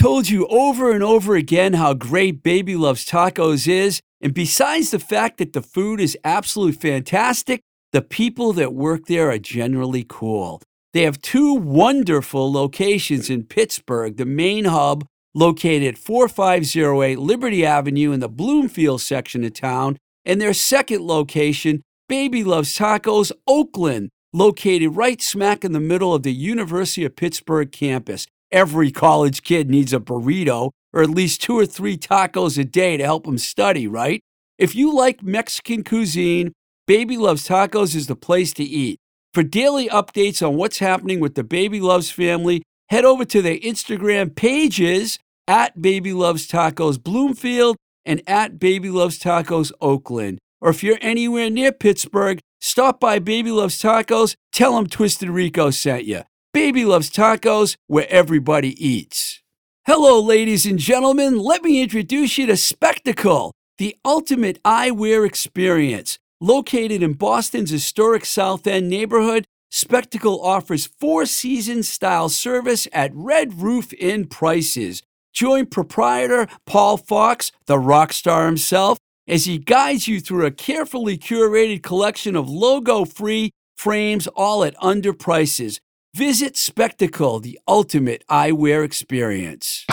Told you over and over again how great Baby Loves Tacos is. And besides the fact that the food is absolutely fantastic, the people that work there are generally cool. They have two wonderful locations in Pittsburgh, the main hub located at 4508 Liberty Avenue in the Bloomfield section of town, and their second location, Baby Loves Tacos, Oakland, located right smack in the middle of the University of Pittsburgh campus. Every college kid needs a burrito or at least two or three tacos a day to help them study, right? If you like Mexican cuisine, Baby Loves Tacos is the place to eat. For daily updates on what's happening with the Baby Loves family, head over to their Instagram pages at Baby Loves Tacos Bloomfield and at Baby Loves Tacos Oakland. Or if you're anywhere near Pittsburgh, stop by Baby Loves Tacos, tell them Twisted Rico sent you. Baby Loves Tacos, where everybody eats. Hello, ladies and gentlemen. Let me introduce you to Spectacle, the ultimate eyewear experience. Located in Boston's historic South End neighborhood, Spectacle offers four season style service at Red Roof Inn prices. Join proprietor Paul Fox, the rock star himself, as he guides you through a carefully curated collection of logo free frames, all at under prices. Visit Spectacle, the ultimate eyewear experience.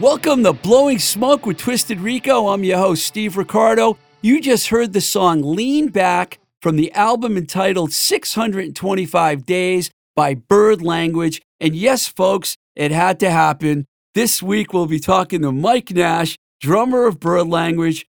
Welcome to Blowing Smoke with Twisted Rico. I'm your host, Steve Ricardo. You just heard the song Lean Back from the album entitled 625 Days by Bird Language. And yes, folks, it had to happen. This week we'll be talking to Mike Nash, drummer of Bird Language,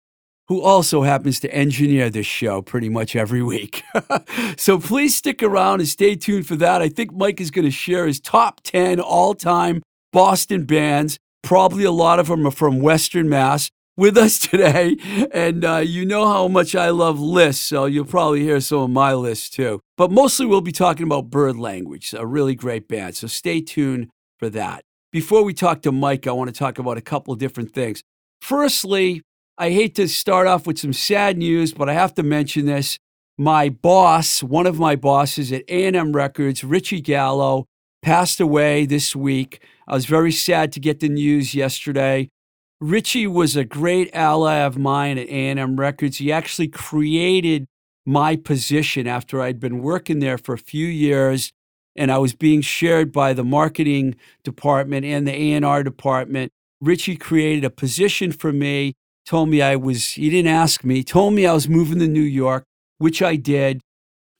who also happens to engineer this show pretty much every week. so please stick around and stay tuned for that. I think Mike is going to share his top 10 all time Boston bands. Probably a lot of them are from Western Mass with us today. And uh, you know how much I love lists, so you'll probably hear some of my lists too. But mostly we'll be talking about Bird Language, a really great band. So stay tuned for that. Before we talk to Mike, I want to talk about a couple of different things. Firstly, I hate to start off with some sad news, but I have to mention this. My boss, one of my bosses at A&M Records, Richie Gallo, passed away this week. I was very sad to get the news yesterday. Richie was a great ally of mine at A&M Records. He actually created my position after I'd been working there for a few years and I was being shared by the marketing department and the A&R department. Richie created a position for me, told me I was he didn't ask me, told me I was moving to New York, which I did.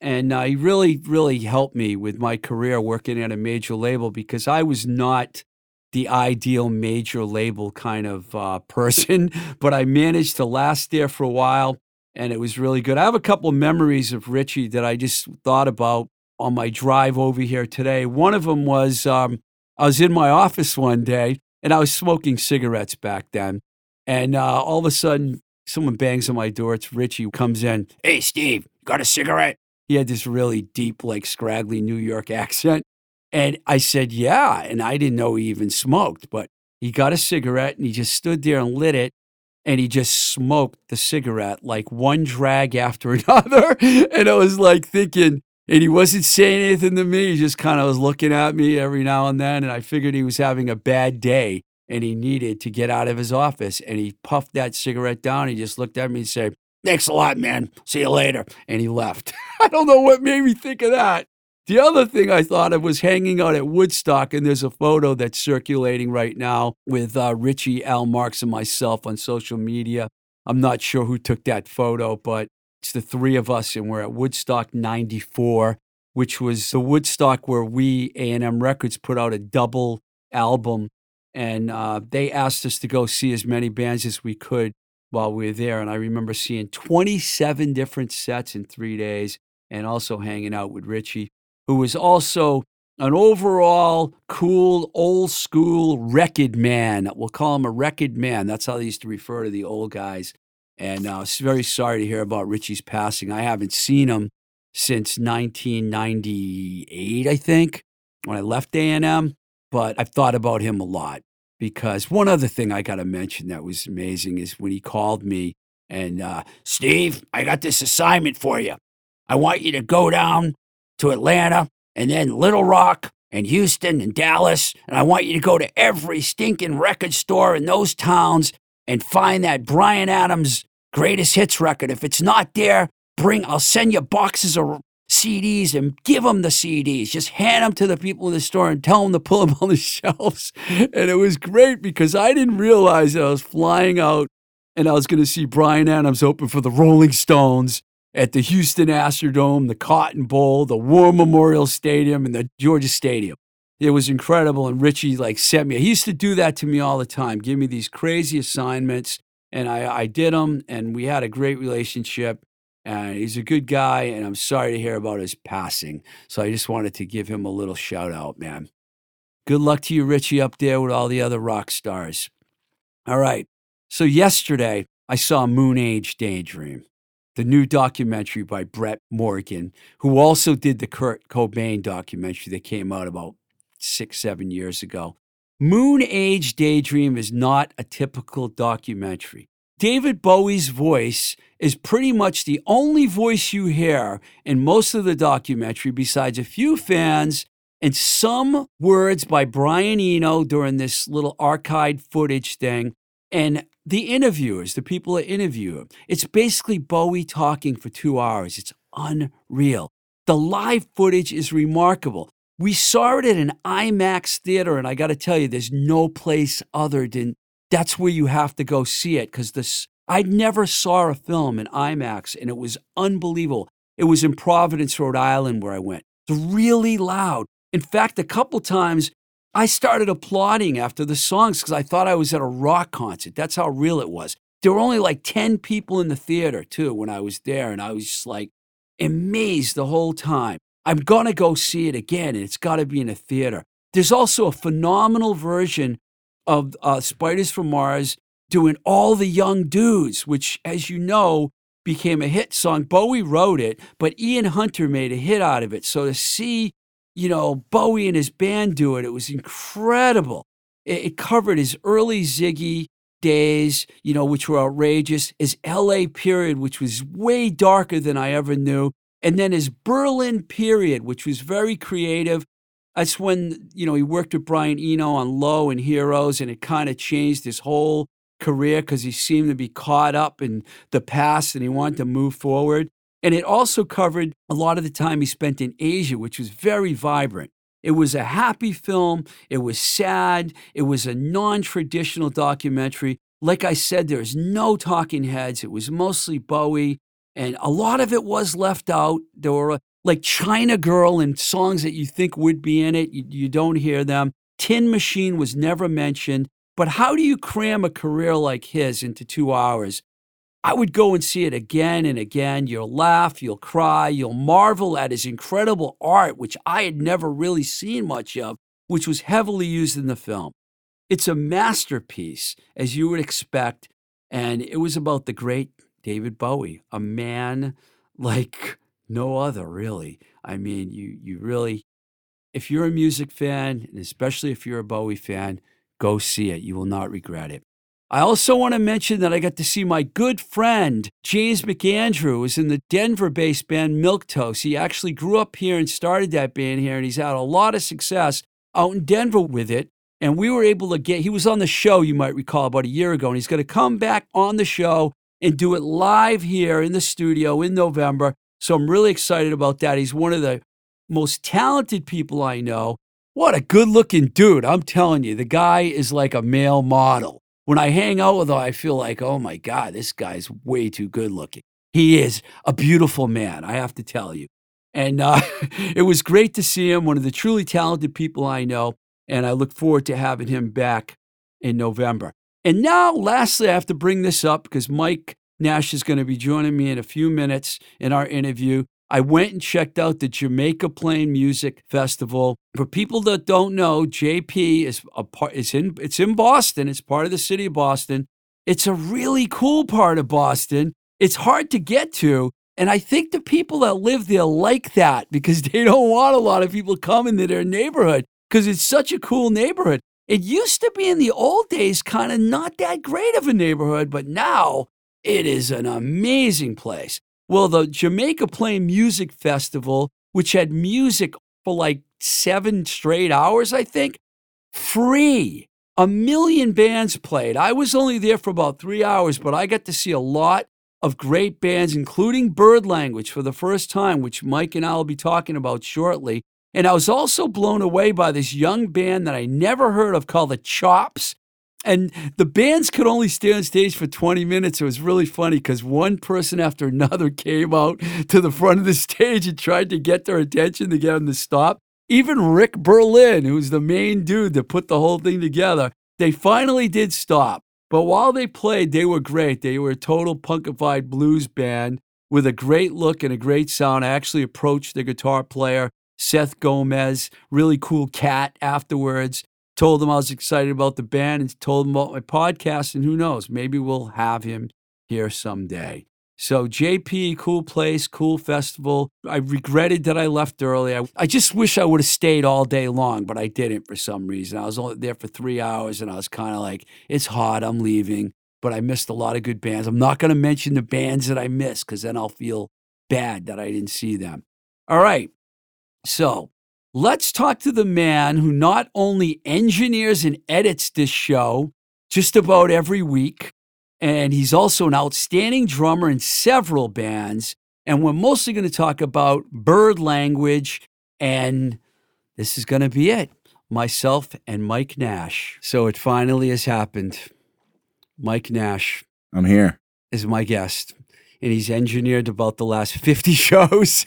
And uh, he really, really helped me with my career working at a major label because I was not the ideal major label kind of uh, person, but I managed to last there for a while and it was really good. I have a couple of memories of Richie that I just thought about on my drive over here today. One of them was um, I was in my office one day and I was smoking cigarettes back then. And uh, all of a sudden, someone bangs on my door. It's Richie comes in. Hey, Steve, got a cigarette? He had this really deep, like scraggly New York accent. And I said, Yeah. And I didn't know he even smoked, but he got a cigarette and he just stood there and lit it. And he just smoked the cigarette like one drag after another. and I was like thinking, and he wasn't saying anything to me. He just kind of was looking at me every now and then. And I figured he was having a bad day and he needed to get out of his office. And he puffed that cigarette down. He just looked at me and said, Thanks a lot, man. See you later. And he left. I don't know what made me think of that. The other thing I thought of was hanging out at Woodstock, and there's a photo that's circulating right now with uh, Richie, Al Marks, and myself on social media. I'm not sure who took that photo, but it's the three of us, and we're at Woodstock 94, which was the Woodstock where we, A&M Records, put out a double album. And uh, they asked us to go see as many bands as we could while we were there. And I remember seeing 27 different sets in three days and also hanging out with Richie, who was also an overall cool, old school record man. We'll call him a record man. That's how they used to refer to the old guys. And I uh, was very sorry to hear about Richie's passing. I haven't seen him since 1998, I think, when I left A&M. But I've thought about him a lot because one other thing I got to mention that was amazing is when he called me and, uh, Steve, I got this assignment for you. I want you to go down to Atlanta and then Little Rock and Houston and Dallas. And I want you to go to every stinking record store in those towns and find that Bryan Adams greatest hits record. If it's not there, bring, I'll send you boxes of CDs and give them the CDs. Just hand them to the people in the store and tell them to pull them on the shelves. And it was great because I didn't realize that I was flying out and I was going to see Bryan Adams open for the Rolling Stones at the Houston Astrodome, the Cotton Bowl, the War Memorial Stadium, and the Georgia Stadium. It was incredible. And Richie like sent me. He used to do that to me all the time, give me these crazy assignments and I, I did them, and we had a great relationship. And he's a good guy, and I'm sorry to hear about his passing. So I just wanted to give him a little shout out, man. Good luck to you, Richie, up there with all the other rock stars. All right. So yesterday, I saw Moonage Daydream, the new documentary by Brett Morgen, who also did the Kurt Cobain documentary that came out about six, seven years ago. Moonage Daydream is not a typical documentary. David Bowie's voice is pretty much the only voice you hear in most of the documentary, besides a few fans and some words by Brian Eno during this little archived footage thing. And the interviewers, the people that interview him, it's basically Bowie talking for two hours. It's unreal. The live footage is remarkable. We saw it at an IMAX theater, and I got to tell you, there's no place other than that's where you have to go see it because this I never saw a film in IMAX and it was unbelievable. It was in Providence, Rhode Island, where I went. It's really loud. In fact, a couple times I started applauding after the songs because I thought I was at a rock concert. That's how real it was. There were only like 10 people in the theater, too, when I was there. And I was just like amazed the whole time. I'm going to go see it again, and it's got to be in a theater. There's also a phenomenal version of uh, Spiders from Mars doing All the Young Dudes, which, as you know, became a hit song. Bowie wrote it, but Ian Hunter made a hit out of it. So to see, you know, Bowie and his band do it, it was incredible. It, it covered his early Ziggy days, you know, which were outrageous, his LA period, which was way darker than I ever knew, and then his Berlin period, which was very creative. That's when, you know, he worked with Brian Eno on Low and Heroes, and it kind of changed his whole career because he seemed to be caught up in the past and he wanted to move forward. And it also covered a lot of the time he spent in Asia, which was very vibrant. It was a happy film. It was sad. It was a non traditional documentary. Like I said, there's no talking heads. It was mostly Bowie, and a lot of it was left out. There were like China Girl and songs that you think would be in it. You, you don't hear them. Tin Machine was never mentioned. But how do you cram a career like his into two hours? I would go and see it again and again. You'll laugh, you'll cry, you'll marvel at his incredible art, which I had never really seen much of, which was heavily used in the film. It's a masterpiece, as you would expect, and it was about the great David Bowie, a man like no other, really. I mean, you you really, if you're a music fan, and especially if you're a Bowie fan, go see it. You will not regret it. I also want to mention that I got to see my good friend, James McAndrew, is in the Denver based band Milquetoast. He actually grew up here and started that band here, and he's had a lot of success out in Denver with it. And we were able to get, he was on the show, you might recall, about a year ago, and he's going to come back on the show and do it live here in the studio in November. So I'm really excited about that. He's one of the most talented people I know. What a good looking dude. I'm telling you, the guy is like a male model when I hang out with him, I feel like, oh my God, this guy's way too good looking. He is a beautiful man, I have to tell you. And uh, it was great to see him, one of the truly talented people I know. And I look forward to having him back in November. And now, lastly, I have to bring this up because Mike Nash is going to be joining me in a few minutes in our interview. I went and checked out the Jamaica Plain Music Festival. For people that don't know, JP is a part. It's in it's in Boston. It's part of the city of Boston. It's a really cool part of Boston. It's hard to get to, and I think the people that live there like that because they don't want a lot of people coming to their neighborhood because it's such a cool neighborhood. It used to be in the old days kind of not that great of a neighborhood, but now it is an amazing place. Well, the Jamaica Plain Music Festival, which had music for like seven straight hours, I think, free. A million bands played. I was only there for about three hours, but I got to see a lot of great bands, including Bird Language for the first time, which Mike and I will be talking about shortly. And I was also blown away by this young band that I never heard of called the Chops. And the bands could only stay on stage for 20 minutes. It was really funny because one person after another came out to the front of the stage and tried to get their attention to get them to stop. Even Rick Berlin, who's the main dude that put the whole thing together, they finally did stop. But while they played, they were great. They were a total punkified blues band with a great look and a great sound. I actually approached the guitar player, Seth Gomez, really cool cat afterwards told him I was excited about the band and told him about my podcast. And who knows, maybe we'll have him here someday. So, JP, cool place, cool festival. I regretted that I left early. I, I just wish I would have stayed all day long, but I didn't for some reason. I was only there for three hours and I was kind of like, it's hot, I'm leaving. But I missed a lot of good bands. I'm not going to mention the bands that I missed because then I'll feel bad that I didn't see them. All right. So, Let's talk to the man who not only engineers and edits this show just about every week, and he's also an outstanding drummer in several bands. And we're mostly going to talk about bird language, and this is going to be it myself and Mike Nash. So it finally has happened. Mike Nash I'm here. is my guest, and he's engineered about the last 50 shows.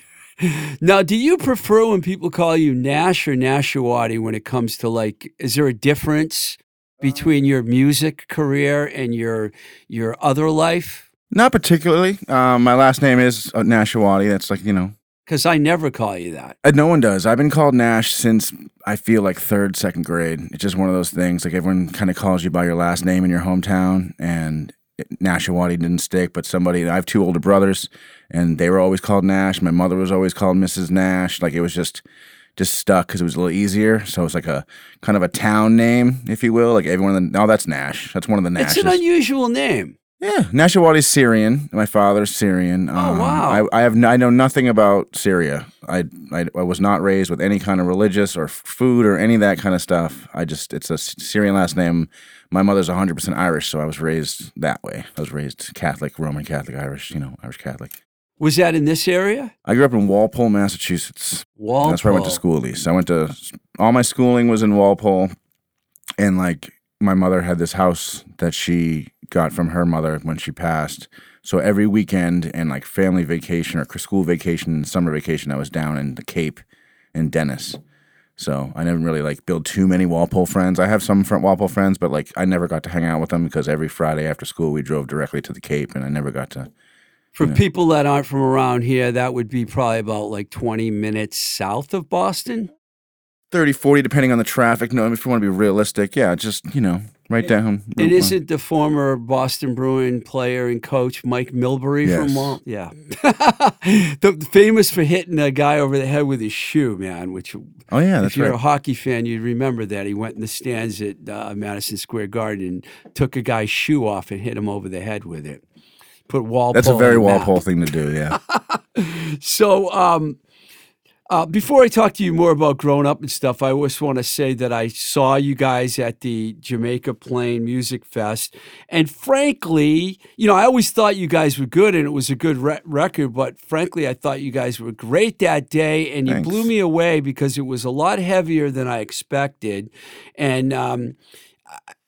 Now, do you prefer when people call you Nash or Nashawati when it comes to like, is there a difference between your music career and your your other life? Not particularly. Um, my last name is uh, Nashawati. That's like, you know, Because I never call you that. uh, no one does. I've been called Nash since I feel like third, second grade. It's just one of those things. Like everyone kind of calls you by your last name in your hometown, and Nashawati didn't stick. But somebody, I have two older brothers, and they were always called Nash. My mother was always called Mrs. Nash. Like it was just, just stuck because it was a little easier. So it's like a kind of a town name, if you will. Like everyone, in the, oh, that's Nash. That's one of the It's Nashes. an unusual name. Yeah, Nashawati's Syrian. My father's Syrian. Um, Oh, wow. I, I have—I know nothing about Syria. I, I I was not raised with any kind of religious or food or any of that kind of stuff. I just it's a Syrian last name. My mother's 100% Irish, so I was raised that way. I was raised Catholic, Roman Catholic, Irish, you know, Irish Catholic. Was that in this area? I grew up in Walpole, Massachusetts. Walpole. That's where I went to school. At least I went to all my schooling was in Walpole, and like my mother had this house that she got from her mother when she passed. So every weekend and like family vacation or school vacation and summer vacation, I was down in the Cape in Dennis. So I never really like build too many Walpole friends. I have some front Walpole friends, but like I never got to hang out with them because every Friday after school we drove directly to the Cape, and I never got to. For Yeah. people that aren't from around here, that would be probably about like 20 minutes south of Boston. 30, 40, depending on the traffic. No, if you want to be realistic, yeah, just, you know, right down. and isn't the former Boston Bruin player and coach Mike Milbury from Yes. Wal? Yeah. the, famous for hitting a guy over the head with his shoe, man, which Oh, yeah, if that's you're right. a hockey fan, you'd remember that. He went in the stands at uh, Madison Square Garden and took a guy's shoe off and hit him over the head with it. Put Walpole. That's a very. Walpole thing to do, yeah. So, um, uh, before I talk to you more about growing up and stuff, I just want to say that I saw you guys at the Jamaica Plain Music Fest. And frankly, you know, I always thought you guys were good and it was a good re- record. But frankly, I thought you guys were great that day. And you blew me away because it was a lot heavier than I expected. And, um,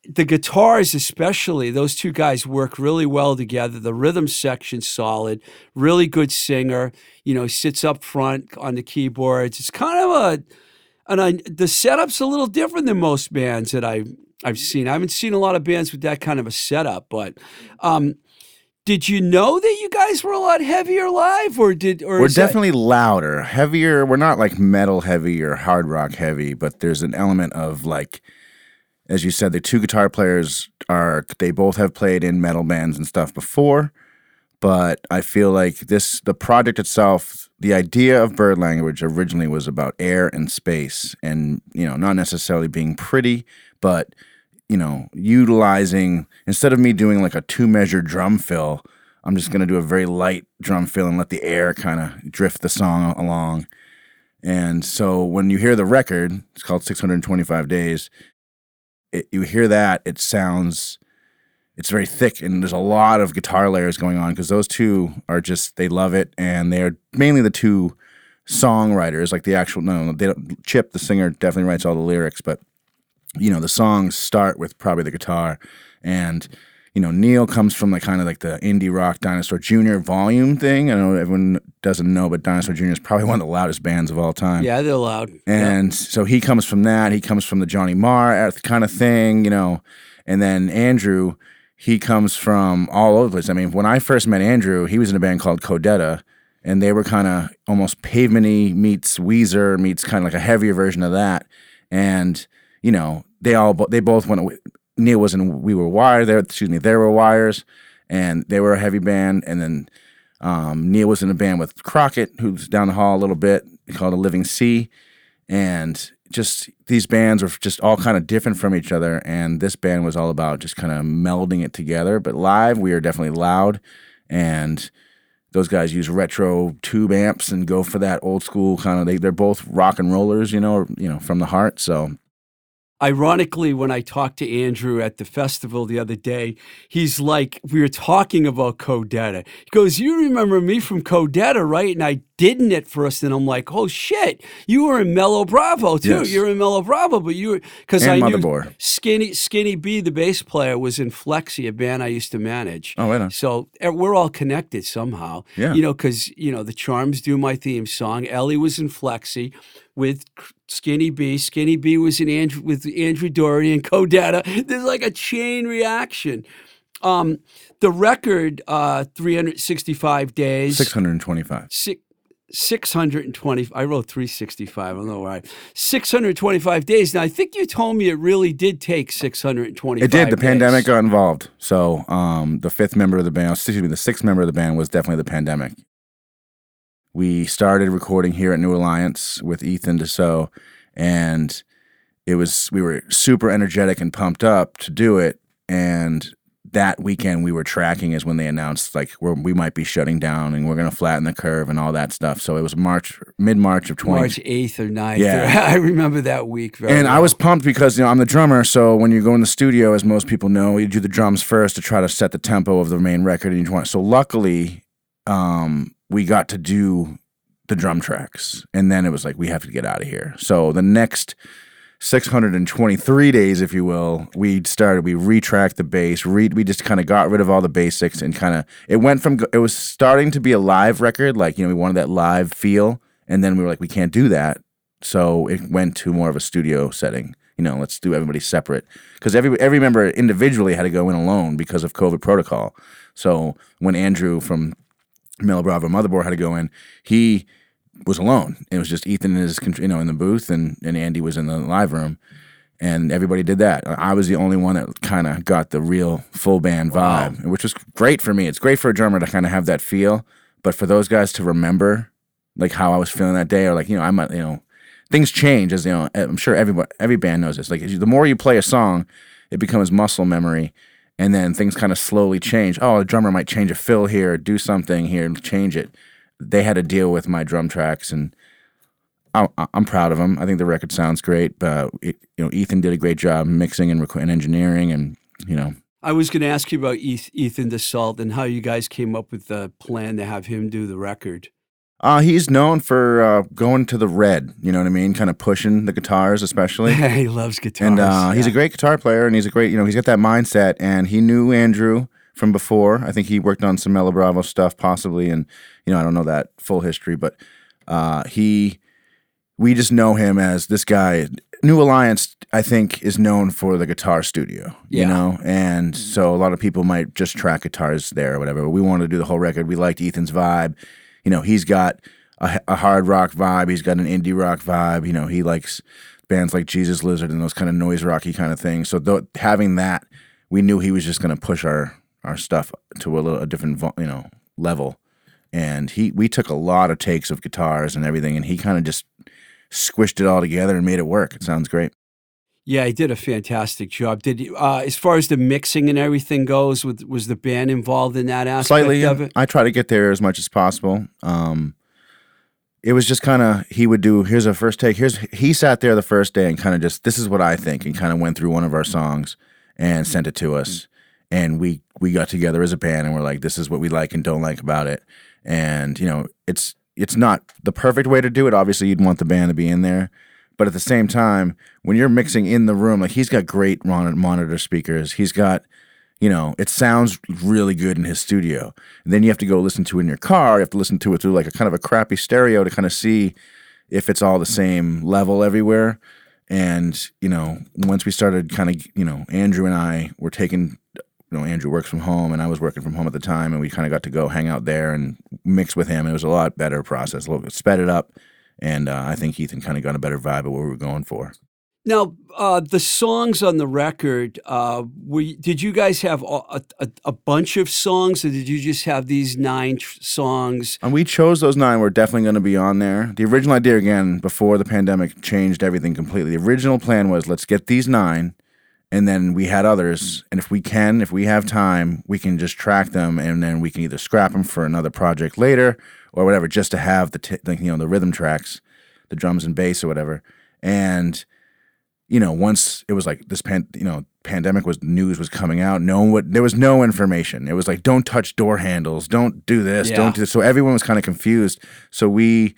the guitars especially those two guys work really well together the rhythm section solid really good singer you know sits up front on the keyboards it's kind of a and I, the setup's a little different than most bands that I I've seen. I haven't seen a lot of bands with that kind of a setup, but um, did you know that you guys were a lot heavier live, or did or We're is that- definitely louder, heavier. We're not like metal heavy or hard rock heavy, but there's an element of like, as you said, the two guitar players are, they both have played in metal bands and stuff before. But I feel like this, the project itself, the idea of bird language originally was about air and space and, you know, not necessarily being pretty, but, you know, utilizing, instead of me doing like a two measure drum fill, I'm just going to do a very light drum fill and let the air kind of drift the song along. And so when you hear the record, it's called 625 Days, it, you hear that, it sounds, it's very thick and there's a lot of guitar layers going on because those two are just, they love it. And they're mainly the two songwriters, like the actual, no, they don't, Chip, the singer, definitely writes all the lyrics, but, you know, the songs start with probably the guitar. And, you know, Neil comes from like kind of like the indie rock Dinosaur Jr. volume thing. I know everyone doesn't know, but Dinosaur Jr. is probably one of the loudest bands of all time. Yeah, they're loud. Yeah. And so he comes from that. He comes from the Johnny Marr kind of thing, you know. And then Andrew, he comes from all over the place. I mean, when I first met Andrew, he was in a band called Codetta, and they were kind of almost pavementy meets Weezer meets kind of like a heavier version of that. And you know, they all they both went. Neil was in We Were Wired. There, excuse me, there were Wires, and they were a heavy band. And then um, Neil was in a band with Crockett, who's down the hall a little bit, called A Living Sea. And just these bands were just all kind of different from each other. And this band was all about just kind of melding it together. But live, we are definitely loud. And those guys use retro tube amps and go for that old school kind of. They they're both rock and rollers, you know, you know, from the heart. So Ironically, when I talked to Andrew at the festival the other day, he's like, we were talking about Codetta. He goes, You remember me from Codetta, right? And I didn't at first. And I'm like, Oh shit, you were in Mellow Bravo too. Yes. You're in Mellow Bravo, but you were, because I knew Motherboard. Skinny, Skinny B, the bass player, was in Flexi, a band I used to manage. Oh, right on. So eh, we're all connected somehow. Yeah. You know, because, you know, the Charms do my theme song. Ellie was in Flexi with Skinny B. Skinny B was in Andrew with Andrew Doherty and Codetta. There's like a chain reaction. Um, the record, uh, 365 days. 625. Six, 620 i wrote 365 i don't know why 625 days now i think you told me it really did take 625 It did. The days. pandemic got involved. So um, the fifth member of the band, excuse me, the sixth member of the band was definitely the pandemic. We started recording here at New Alliance with Ethan Dussault, and it was we were super energetic and pumped up to do it. And that weekend we were tracking is when they announced like we're, we might be shutting down and we're going to flatten the curve and all that stuff. So it was March, mid March of 20. march 8th or 9th Yeah. i remember that week very And I was pumped because you know I'm the drummer, so when you go in the studio, as most people know, you do the drums first to try to set the tempo of the main record, and you want. So luckily, um, we got to do the drum tracks, and then it was like we have to get out of here. So the next 623 days, if you will, we started. We retracked the bass. Re, we just kind of got rid of all the basics and kind of it went from it was starting to be a live record, like you know we wanted that live feel, and then we were like we can't do that so it went to more of a studio setting. You know, let's do everybody separate because every every member individually had to go in alone because of COVID protocol. So when Andrew from Mellow Bravo Motherboard had to go in, he was alone. It was just Ethan in his, you know, in the booth, and and Andy was in the live room, and everybody did that. I was the only one that kind of got the real full band Wow. vibe, which was great for me. It's great for a drummer to kind of have that feel, but for those guys to remember like how I was feeling that day, or like you know, I might you know, things change as you know. I'm sure everybody every band knows this. Like the more you play a song, it becomes muscle memory, and then things kind of slowly change. Oh, a drummer might change a fill here, do something here, and change it. They had to deal with my drum tracks, and I, I'm proud of them. I think the record sounds great. But it, you know, Ethan did a great job mixing and, rec- and engineering, and you know, I was going to ask you about Ethan Dussault and how you guys came up with the plan to have him do the record. Uh, he's known for uh, going to the red. You know what I mean? Kind of pushing the guitars, especially. he loves guitars. And uh, he's a great guitar player, and he's a great, you know, he's got that mindset. And he knew Andrew from before. I think he worked on some Mellow Bravo stuff, possibly. And you know, I don't know that full history, but uh, he, we just know him as this guy. New Alliance, I think, is known for the guitar studio. Yeah. You know, and so a lot of people might just track guitars there or whatever. But we wanted to do the whole record. We liked Ethan's vibe. You know, he's got a, a hard rock vibe. He's got an indie rock vibe. You know, he likes bands like Jesus Lizard and those kind of noise rocky kind of things. So th- having that, we knew he was just going to push our our stuff to a little a different you know level. And he we took a lot of takes of guitars and everything, and he kind of just squished it all together and made it work. It sounds great. Yeah, he did a fantastic job. Did he, uh, as far as the mixing and everything goes, with, was the band involved in that aspect Slightly, of it? I try to get there as much as possible. Um, it was just kind of he would do here's a first take here's he sat there the first day and kind of just this is what i think and kind of went through one of our songs and sent it to us and we we got together as a band and we're like this is what we like and don't like about it and you know it's it's not the perfect way to do it obviously you'd want the band to be in there but at the same time when you're mixing in the room like he's got great monitor speakers he's got you know, it sounds really good in his studio. And then you have to go listen to it in your car. You have to listen to it through like a kind of a crappy stereo to kind of see if it's all the same level everywhere. And, you know, once we started kind of, you know, Andrew and I were taking, you know, Andrew works from home and I was working from home at the time. And we kind of got to go hang out there and mix with him. It was a lot better process, a little bit sped it up. And uh, I think Ethan kind of got a better vibe of what we were going for. Now, uh, the songs on the record, uh, were, did you guys have a, a, a bunch of songs or did you just have these nine tr- songs? And we chose those nine. We're definitely going to be on there. The original idea, again, before the pandemic changed everything completely. The original plan was let's get these nine, and then we had others. And if we can, if we have time, we can just track them, and then we can either scrap them for another project later or whatever, just to have the, t- the you know the rhythm tracks, the drums and bass or whatever. And you know, once it was like this pan, you know, pandemic was news was coming out. No one would, there was no information. It was like, don't touch door handles, don't do this, Yeah. don't do this. So everyone was kind of confused. So we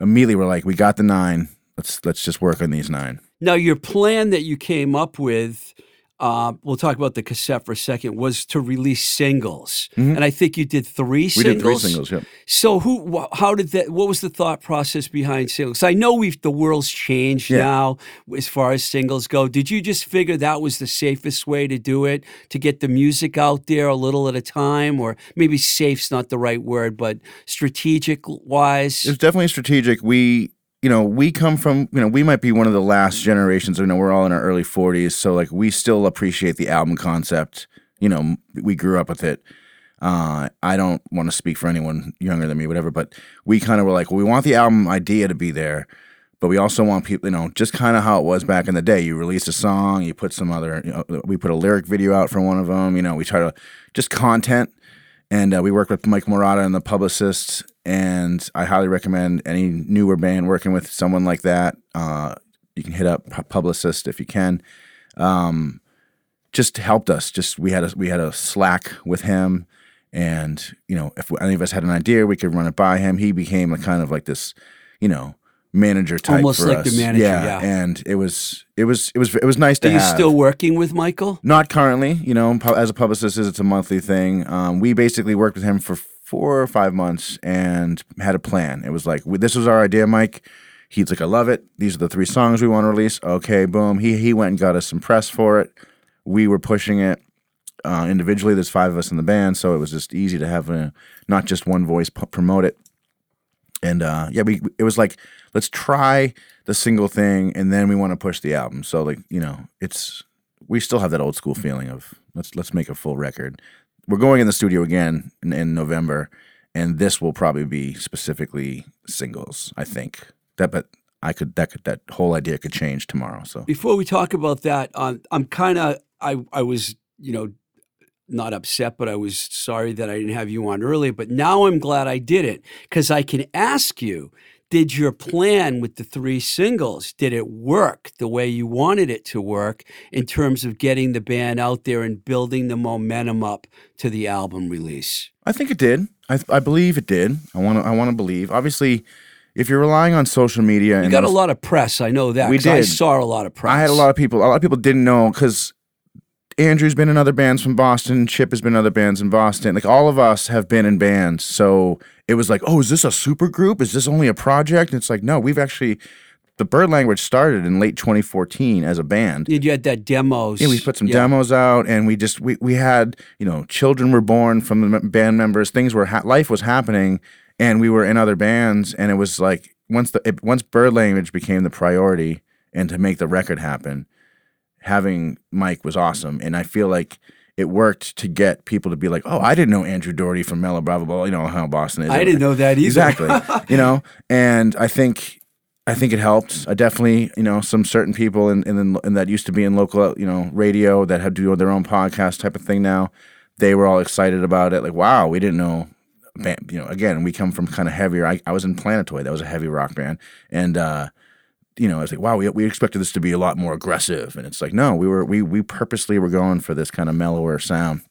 immediately were like, we got the nine. Let's let's just work on these nine. Now, your plan that you came up with, uh, we'll talk about the cassette for a second, was to release singles, and I think you did three Mm-hmm. We singles. did three singles. Yep. So, who, wh- how did that? What was the thought process behind singles? I know we've the world's changed Yeah. now as far as singles go. Did you just figure that was the safest way to do it to get the music out there a little at a time, or maybe safe's not the right word, but strategic wise? It was definitely strategic. We, you know, we come from, you know, we might be one of the last generations. You know, we're all in our early 40s, so like we still appreciate the album concept. You know, we grew up with it. Uh, I don't want to speak for anyone younger than me, whatever, but we kind of were like, well, we want the album idea to be there, but we also want people, you know, just kind of how it was back in the day. You release a song, you put some other, you know, we put a lyric video out for one of them. You know, we try to just content and uh, we work with Mike Morata and the publicist. And I highly recommend any newer band working with someone like that. Uh, you can hit up Pu- publicist if you can. Um, just helped us. Just we had a we had a Slack with him, and you know if any of us had an idea, we could run it by him. He became a kind of like this, you know, manager type. Almost like the manager, yeah. And it was it was it was it was nice to Are you have. still working with Michael? Not currently, you know, as a publicist, is it's a monthly thing. Um, we basically worked with him for four or five months and had a plan. It was like, this was our idea, Mike. He's like, I love it. These are the three songs we want to release. Okay, boom. He he went and got us some press for it. We were pushing it uh, individually. There's five of us in the band, so it was just easy to have a, not just one voice p- promote it. And uh, yeah, we it was like let's try the single thing, and then we want to push the album. So like you know, it's we still have that old school feeling of let's let's make a full record. We're going in the studio again in, in November, and this will probably be specifically singles. I think that, but I could that could that whole idea could change tomorrow. So Before we talk about that, um, I'm kind of I I was you know not upset, but I was sorry that I didn't have you on earlier. But now I'm glad I did it because I can ask you: Did your plan with the three singles did it work the way you wanted it to work in terms of getting the band out there and building the momentum up to the album release? I think it did. I, I believe it did. I want to. I want to believe. Obviously, if you're relying on social media, You and got a lot of press, I know that. We 'cause I did. saw a lot of press. I had a lot of people. A lot of people didn't know because Andrew's been in other bands from Boston. Chip has been in other bands in Boston. Like all of us have been in bands. So it was like, oh, is this a super group? Is this only a project? And it's like, no, we've actually. The Bird Language started in late 2014 as a band. You had that demos. Yeah, we put some Yeah. demos out, and we just we we had you know children were born from the band members. Things were ha- life was happening, and we were in other bands, and it was like once the it, once Bird Language became the priority, and to make the record happen, having Mike was awesome, and I feel like it worked to get people to be like, oh, I didn't know Andrew Doherty from Mellow Bravo, blah, you know how Boston is. I didn't know that either. Exactly. you know, and I think I think it helped. I definitely, you know, some certain people in, in, in that used to be in local, you know, radio that had to do their own podcast type of thing now. They were all excited about it. Like, wow, we didn't know. You know, again, we come from kind of heavier. I, I was in Planetoid. That was a heavy rock band, and uh, you know, I was like, wow, we, we expected this to be a lot more aggressive, and it's like, no, we were we we purposely were going for this kind of mellower sound.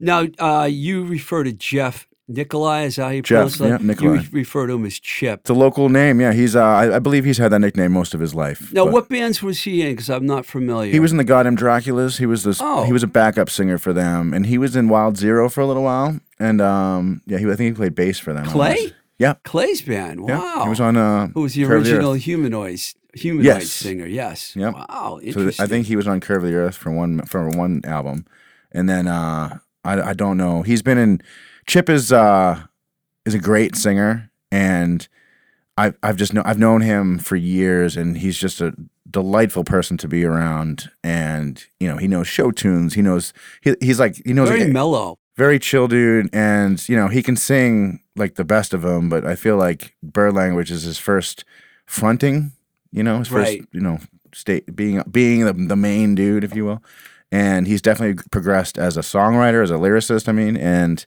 Now, uh, you refer to Jeff Nikolai, is that how you Jeff, pronounce that? yeah, Nikolai. You refer to him as Chip. It's a local name, yeah. He's uh, I, I believe he's had that nickname most of his life. Now, what bands was he in? Because I'm not familiar. He was in the Goddamn Draculas. He was this. Oh. He was a backup singer for them, and he was in Wild Zero for a little while. And um, yeah, he, I think he played bass for them. Clay? Yeah, Clay's band. yeah. Wow. He was on. Uh, Who was the Curve the original Earth. humanoid humanoid Yes. singer? Yes. Yep. Wow. So I think he was on Curve of the Earth for one for one album, and then uh, I I don't know. He's been in. Chip is uh is a great singer, and I've I've just know I've known him for years, and he's just a delightful person to be around. And you know he knows show tunes. He knows he, he's like he knows very like, mellow. Very chill dude and you know he can sing like the best of them but i feel like bird language is his first fronting you know his first Right. you know state being being the, the main dude if you will and he's definitely progressed as a songwriter as a lyricist i mean and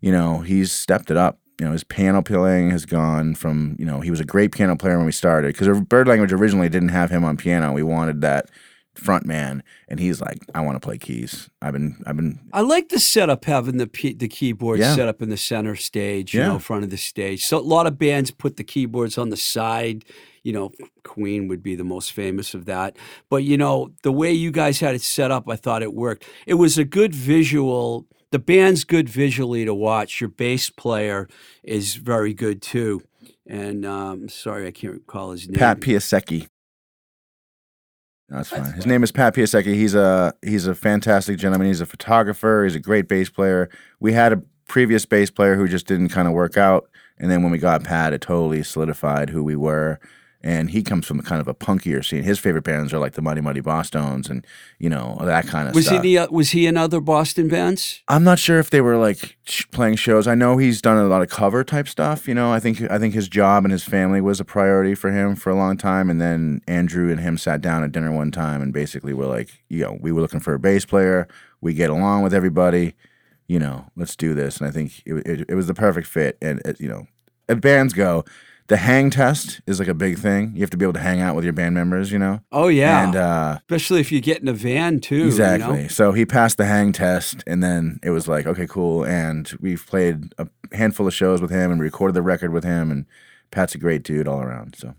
you know he's stepped it up you know, his piano playing has gone from, you know, he was a great piano player when we started because er, Bird Language originally didn't have him on piano. We wanted that front man, and he's like, I want to play keys. I've been, I've been. I like the setup having the p- the keyboard Yeah. set up in the center stage, you Yeah. know, front of the stage. So a lot of bands put the keyboards on the side. You know, Queen would be the most famous of that. But you know, the way you guys had it set up, I thought it worked. It was a good visual. The band's good visually to watch. Your bass player is very good too. And um, sorry, I can't recall his name. Pat Piasecki. No, that's fine. His name is Pat Piasecki. He's a he's a fantastic gentleman. He's a photographer. He's a great bass player. We had a previous bass player who just didn't kind of work out, and then when we got Pat, it totally solidified who we were. And he comes from kind of a punkier scene. His favorite bands are like the Mighty Mighty Bosstones and you know that kind of was stuff. he the, uh, was he in other Boston bands? I'm not sure if they were like sh- playing shows. I know he's done a lot of cover type stuff. You know, I think I think his job and his family was a priority for him for a long time. And then Andrew and him sat down at dinner one time and basically were like, you know, we were looking for a bass player. We get along with everybody. You know, let's do this. And I think it, it, it was the perfect fit. And it, you know, as bands go, the hang test is like a big thing. You have to be able to hang out with your band members. You know, Oh yeah, and uh, especially if you get in a van too. you know? Exactly. So he passed the hang test, and then it was like, okay, cool. And we've played a handful of shows with him and recorded the record with him. And Pat's a great dude all around. So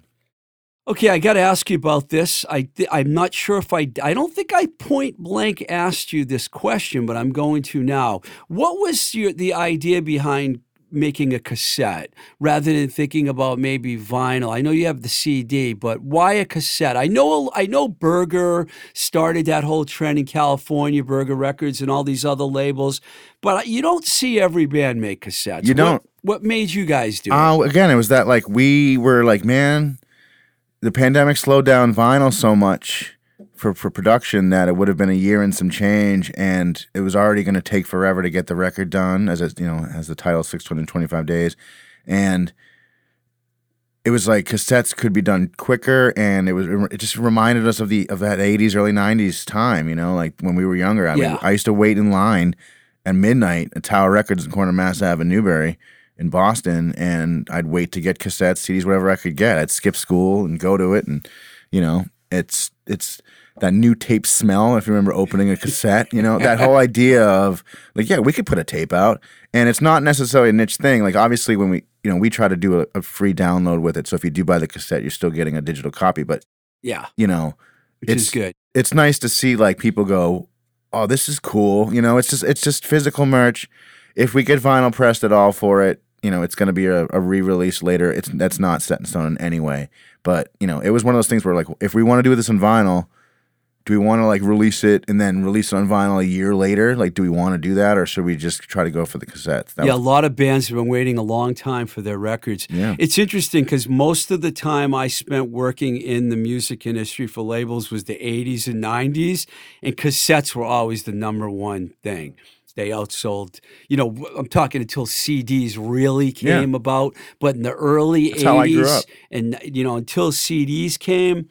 Okay, I got to ask you about this. I I'm not sure if I I don't think I point blank asked you this question, but I'm going to now. What was your the idea behind making a cassette rather than thinking about maybe vinyl? I know you have the CD, but why a cassette? I know I know Burger started that whole trend in California, Burger Records and all these other labels, but you don't see every band make cassettes. You What- don't. What, made you guys do it? uh, again, it was that like we were like, man, the pandemic slowed down vinyl so much for, for production that it would have been a year and some change, and it was already going to take forever to get the record done, as it, you know, as the title six hundred twenty five days, and it was like cassettes could be done quicker, and it was it just reminded us of the of that eighties early nineties time, you know, like when we were younger. I Yeah. mean, I used to wait in line at midnight at Tower Records in corner of Mass Ave in Newbury in Boston, and I'd wait to get cassettes, CDs, whatever I could get. I'd skip school and go to it, and you know, it's it's that new tape smell. If you remember opening a cassette, you know, that whole idea of like, yeah, we could put a tape out, and it's not necessarily a niche thing. Like, obviously, when we you know we try to do a, a free download with it, so if you do buy the cassette, you're still getting a digital copy. But yeah, you know, which is it's- good. it's nice to see like people go, "Oh, this is cool." You know, it's just it's just physical merch. If we get vinyl pressed at all for it, you know, it's going to be a, a re-release later. It's that's not set in stone in any way. But you know, it was one of those things where like, if we want to do this in vinyl, do we want to like release it and then release it on vinyl a year later? Like, do we want to do that, or should we just try to go for the cassettes? That yeah, a lot of bands have been waiting a long time for their records. Yeah. It's interesting because most of the time I spent working in the music industry for labels was the 80s and 90s, and cassettes were always the number one thing. They outsold, you know, I'm talking until CDs really Yeah. came about, but in the early That's 80s, how I grew up. and, you know, until CDs came,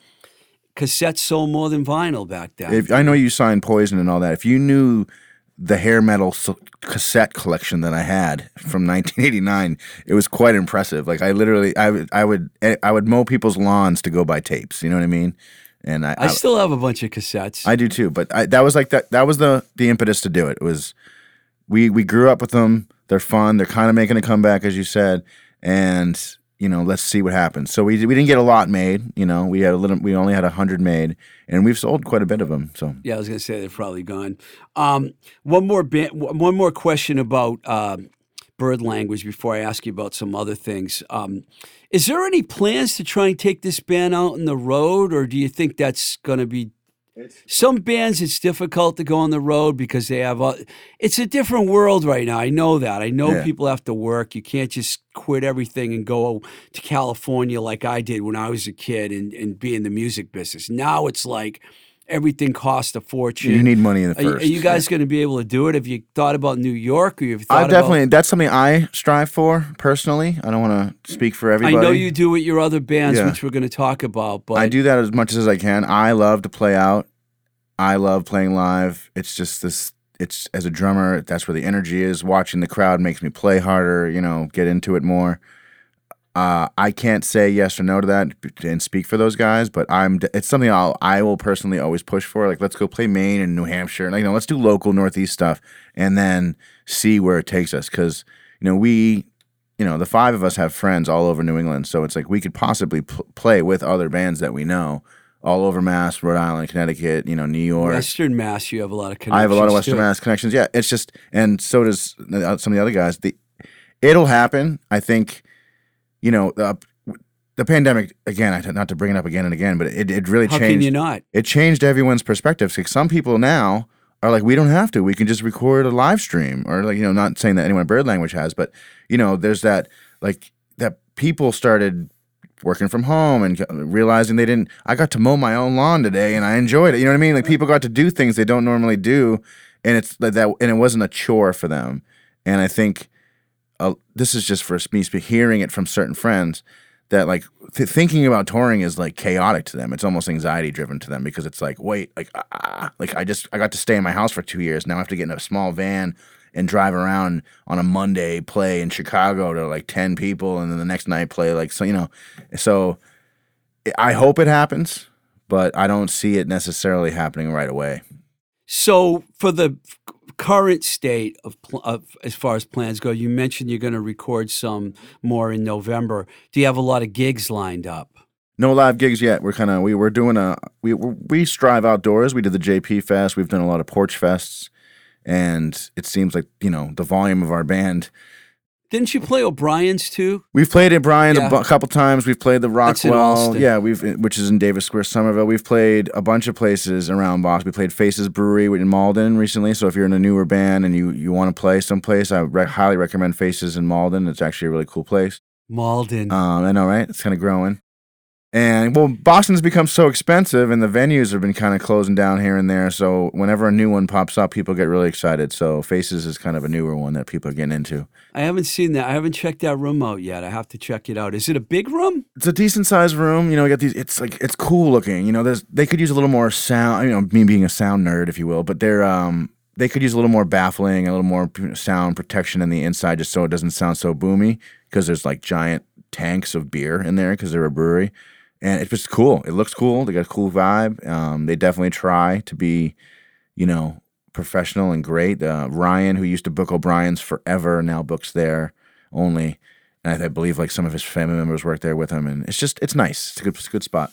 cassettes sold more than vinyl back then. if I know you signed Poison and all that, if you knew the hair metal cassette collection that I had from 1989, it was quite impressive. Like I literally, I would, I would, eh, I would mow people's lawns to go buy tapes. You know what I mean? And I, I still have a bunch of cassettes. I do too. But I, that was like that. That was the the impetus to do it. It was we we grew up with them. They're fun. They're kind of making a comeback, as you said, and you know, let's see what happens. So we we didn't get a lot made. You know, we had a little. We only had a hundred made, and we've sold quite a bit of them. So Yeah, I was to say they're probably gone. Um, one more bit, one more question about um, bird language before I ask you about some other things. Um, is there any plans to try and take this band out on the road, or do you think that's going to be? Some bands, it's difficult to go on the road because they have. A, it's a different world right now. I know that. I know Yeah. people have to work. You can't just quit everything and go to California like I did when I was a kid and, and be in the music business. Now it's like everything costs a fortune. you need money in the first. are you guys going to be able to do it? Have you thought about New York, or you've thought I about? definitely. That's something I strive for personally. I don't want to speak for everybody. I know you do with your other bands, Yeah. which we're going to talk about. But I do that as much as I can. I love to play out. I love playing live. It's just this it's as a drummer, that's where the energy is. Watching the crowd makes me play harder, you know, get into it more. Uh, I can't say yes or no to that and speak for those guys, but I'm. It's something I'll I will personally always push for. Like, let's go play Maine and New Hampshire, like you know, let's do local Northeast stuff, and then see where it takes us. Because you know, we, you know, the five of us have friends all over New England, so it's like we could possibly pl- play with other bands that we know all over Mass, Rhode Island, Connecticut, you know, New York. Western Mass, you have a lot of connections. I have a lot of Western. Mass connections. Yeah, it's just, and so does uh, some of the other guys. The, it'll happen. I think, you know, uh, the pandemic again. Not to bring it up again and again, but it it really How can changed. you not? It changed everyone's perspectives. Like some people now are like, we don't have to. We can just record a live stream, or like you know, not saying that anyone in bird language has, but you know, there's that like that people started working from home and realizing they didn't I got to mow my own lawn today and I enjoyed it. You know what I mean? Like people got to do things they don't normally do and it's like that and it wasn't a chore for them. And I think uh, this is just for me hearing it from certain friends that like th- thinking about touring is like chaotic to them. It's almost anxiety driven to them because it's like, wait, like ah, like I just I got to stay in my house for 2 years. Now I have to get in a small van and drive around on a Monday, play in Chicago to like 10 people, and then the next night play like, so, you know, so I hope it happens, but I don't see it necessarily happening right away. So, for the current state of, of as far as plans go, you mentioned you're going to record some more in November. Do you have a lot of gigs lined up? No live gigs yet. We're kind of we we're doing a we we strive outdoors. We did the JP Fest. We've done a lot of porch fests, and it seems like you know the volume of our band. Didn't you play O'Brien's too? We've played at Brian's Yeah. a bu- couple times. We've played the Rockwell, yeah, we've which is in Davis Square, Somerville. We've played a bunch of places around Boston. We played Faces Brewery in Malden recently. So if you're in a newer band and you you want to play someplace, I re- highly recommend Faces in Malden. It's actually a really cool place. Malden. Um, I know, right? It's kind of growing. And well, Boston's become so expensive, and the venues have been kind of closing down here and there. So whenever a new one pops up, people get really excited. So Faces is kind of a newer one that people are getting into. I haven't seen that. I haven't checked that room out yet. I have to check it out. Is it a big room? It's a decent sized room. You know, we got these. It's like it's cool looking. You know, there's they could use a little more sound. You know, me being a sound nerd, if you will, but they're um they could use a little more baffling, a little more sound protection in the inside, just so it doesn't sound so boomy. Because there's like giant tanks of beer in there because they're a brewery, and it's just cool. It looks cool. They got a cool vibe. Um, they definitely try to be, you know, professional and great. Uh, Ryan, who used to book O'Brien's forever, now books there only. And I, I believe like some of his family members work there with him, and it's just it's nice. It's a good, it's a good spot.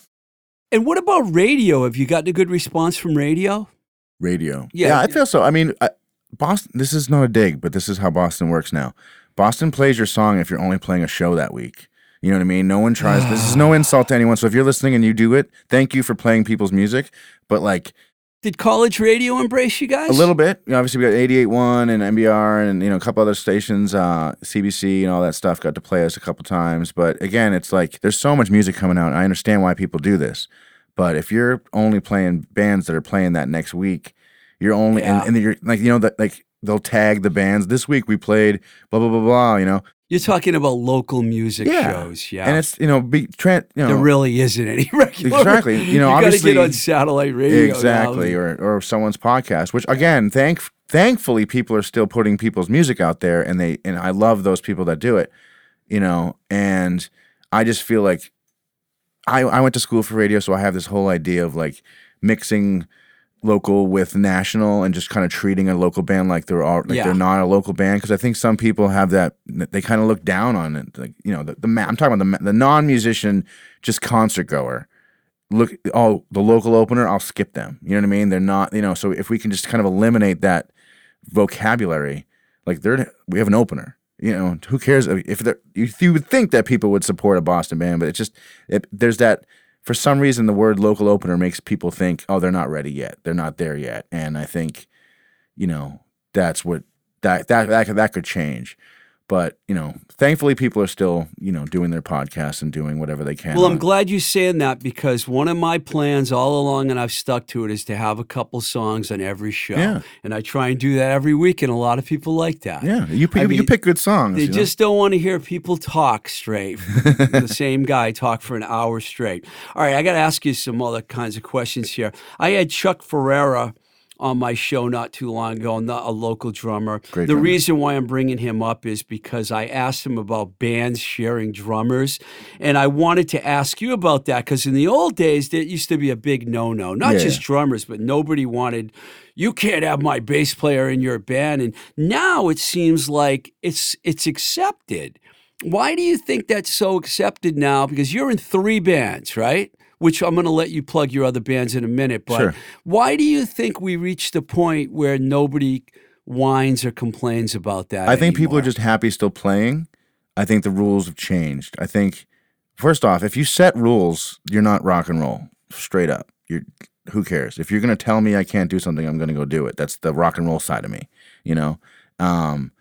And what about radio? Have you gotten a good response from radio? Radio. Yeah. yeah I feel so. I mean, I, Boston. This is not a dig, but this is how Boston works now. Boston plays your song if you're only playing a show that week. You know what I mean? No one tries. this is no insult to anyone. So if you're listening and you do it, thank you for playing people's music. But like Did college radio embrace you guys? a little bit. You know, obviously, we got 88.1 and MBR and you know a couple other stations, uh, CBC and all that stuff. Got to play us a couple times. But again, it's like there's so much music coming out. I understand why people do this, but if you're only playing bands that are playing that next week, you're only Yeah. and, and you're like you know that like they'll tag the bands. This week we played blah blah blah blah. You know, You're talking about local music Yeah. shows, yeah. and it's you know be tran you know there really isn't any regular. Exactly. You know, you gotta obviously- get on satellite radio. now. exactly or or someone's podcast which again thank thankfully people are still putting people's music out there and they and i love those people that do it you know and i just feel like i i went to school for radio so i have this whole idea of like mixing local with national and just kind of treating a local band like they're all like Yeah. they're not a local band because I think some people have that they kind of look down on it like you know the, the I'm talking about the the non-musician just concert goer. Look oh the local opener I'll skip them you know what I mean? They're not you know so if we can just kind of eliminate that vocabulary like they're we have an opener you know? Who cares if you, you would think that people would support a Boston band but it's just it, there's that for some reason the word local opener makes people think oh they're not ready yet. They're not there yet. And I think you know that's what that that that that could change but you know thankfully people are still you know doing their podcasts and doing whatever they can Well, I'm glad you're saying that because one of my plans all along, and I've stuck to it, is to have a couple songs on every show. Yeah. And I try and do that every week, and a lot of people like that. yeah you pick, you, you pick good songs They you know? just don't want to hear people talk straight. the same guy talk for an hour straight. All right, I got to ask you some other kinds of questions here. I had Chuck Ferrera on my show not too long ago, not a local drummer. Great the drummer. reason why I'm bringing him up is because I asked him about bands sharing drummers, and I wanted to ask you about that because in the old days, that used to be a big no-no. Not Yeah. just drummers, but nobody wanted. You can't have my bass player in your band, and now it seems like it's it's accepted. Why do you think that's so accepted now? Because you're in three bands, right? Which I'm going to let you plug your other bands in a minute. But Sure. why do you think we reached the point where nobody whines or complains about that? I think people are just happy still playing. I think the rules have changed. I think first off, if you set rules, you're not rock and roll. Straight up. You're who cares? If you're gonna tell me I can't do something, I'm gonna go do it. That's the rock and roll side of me, you know? Um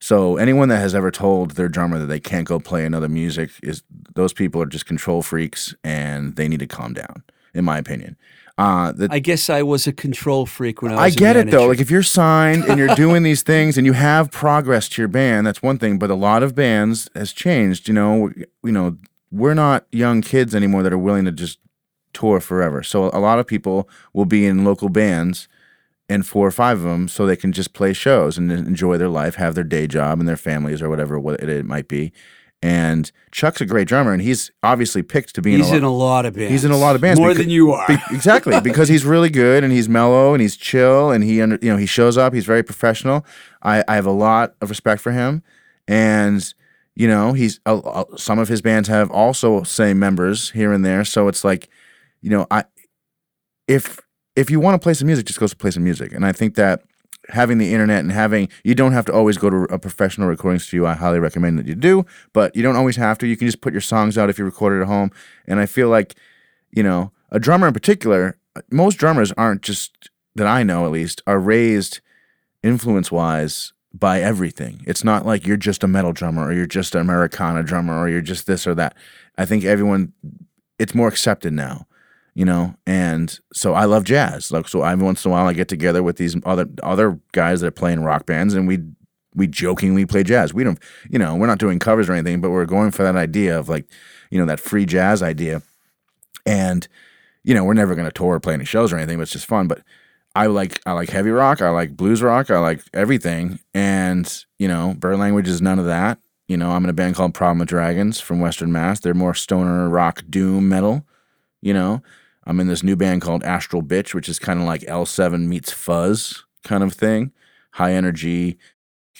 so anyone that has ever told their drummer that they can't go play another music is those people are just control freaks and they need to calm down, in my opinion. Uh the, I guess I was a control freak when I was. I get it though. Like if you're signed and you're doing these things and you have progress to your band, that's one thing. But a lot of bands has changed. You know, you know, we're not young kids anymore that are willing to just tour forever. So a lot of people will be in local bands and four or five of them so they can just play shows and enjoy their life, have their day job and their families or whatever what it, might be. And Chuck's a great drummer and he's obviously picked to be he's in a in lot. a lot of bands. He's in a lot of bands more becau- than you are. Be- exactly because he's really good and he's mellow and he's chill and he under, you know he shows up he's very professional I, I have a lot of respect for him and you know he's uh, uh, some of his bands have also same members here and there so it's like you know I if if you want to play some music just go to play some music. And I think that having the internet and having you don't have to always go to a professional recording studio. I highly recommend that you do but you don't always have to. You can just put your songs out if you record it at home. And I feel like you know, a drummer in particular, uh, most drummers aren't just that I know at least are raised influence wise by everything. It's not like you're just a metal drummer or you're just an Americana drummer or you're just this or that. I think everyone it's more accepted now, you know, and so I love jazz. Like so every once in a while I get together with these other other guys that are playing rock bands and we we jokingly play jazz. We don't you know, we're not doing covers or anything, but we're going for that idea of like, you know, that free jazz idea. And you know we're never going to tour or play any shows or anything but it's just fun. But i like i like heavy rock i like blues rock i like everything. And you know bird language is none of that. You know i'm in a band called problem of dragons from western mass. They're more stoner rock doom metal you know i'm in this new band called astral bitch which is kind of like l7 meets fuzz kind of thing high energy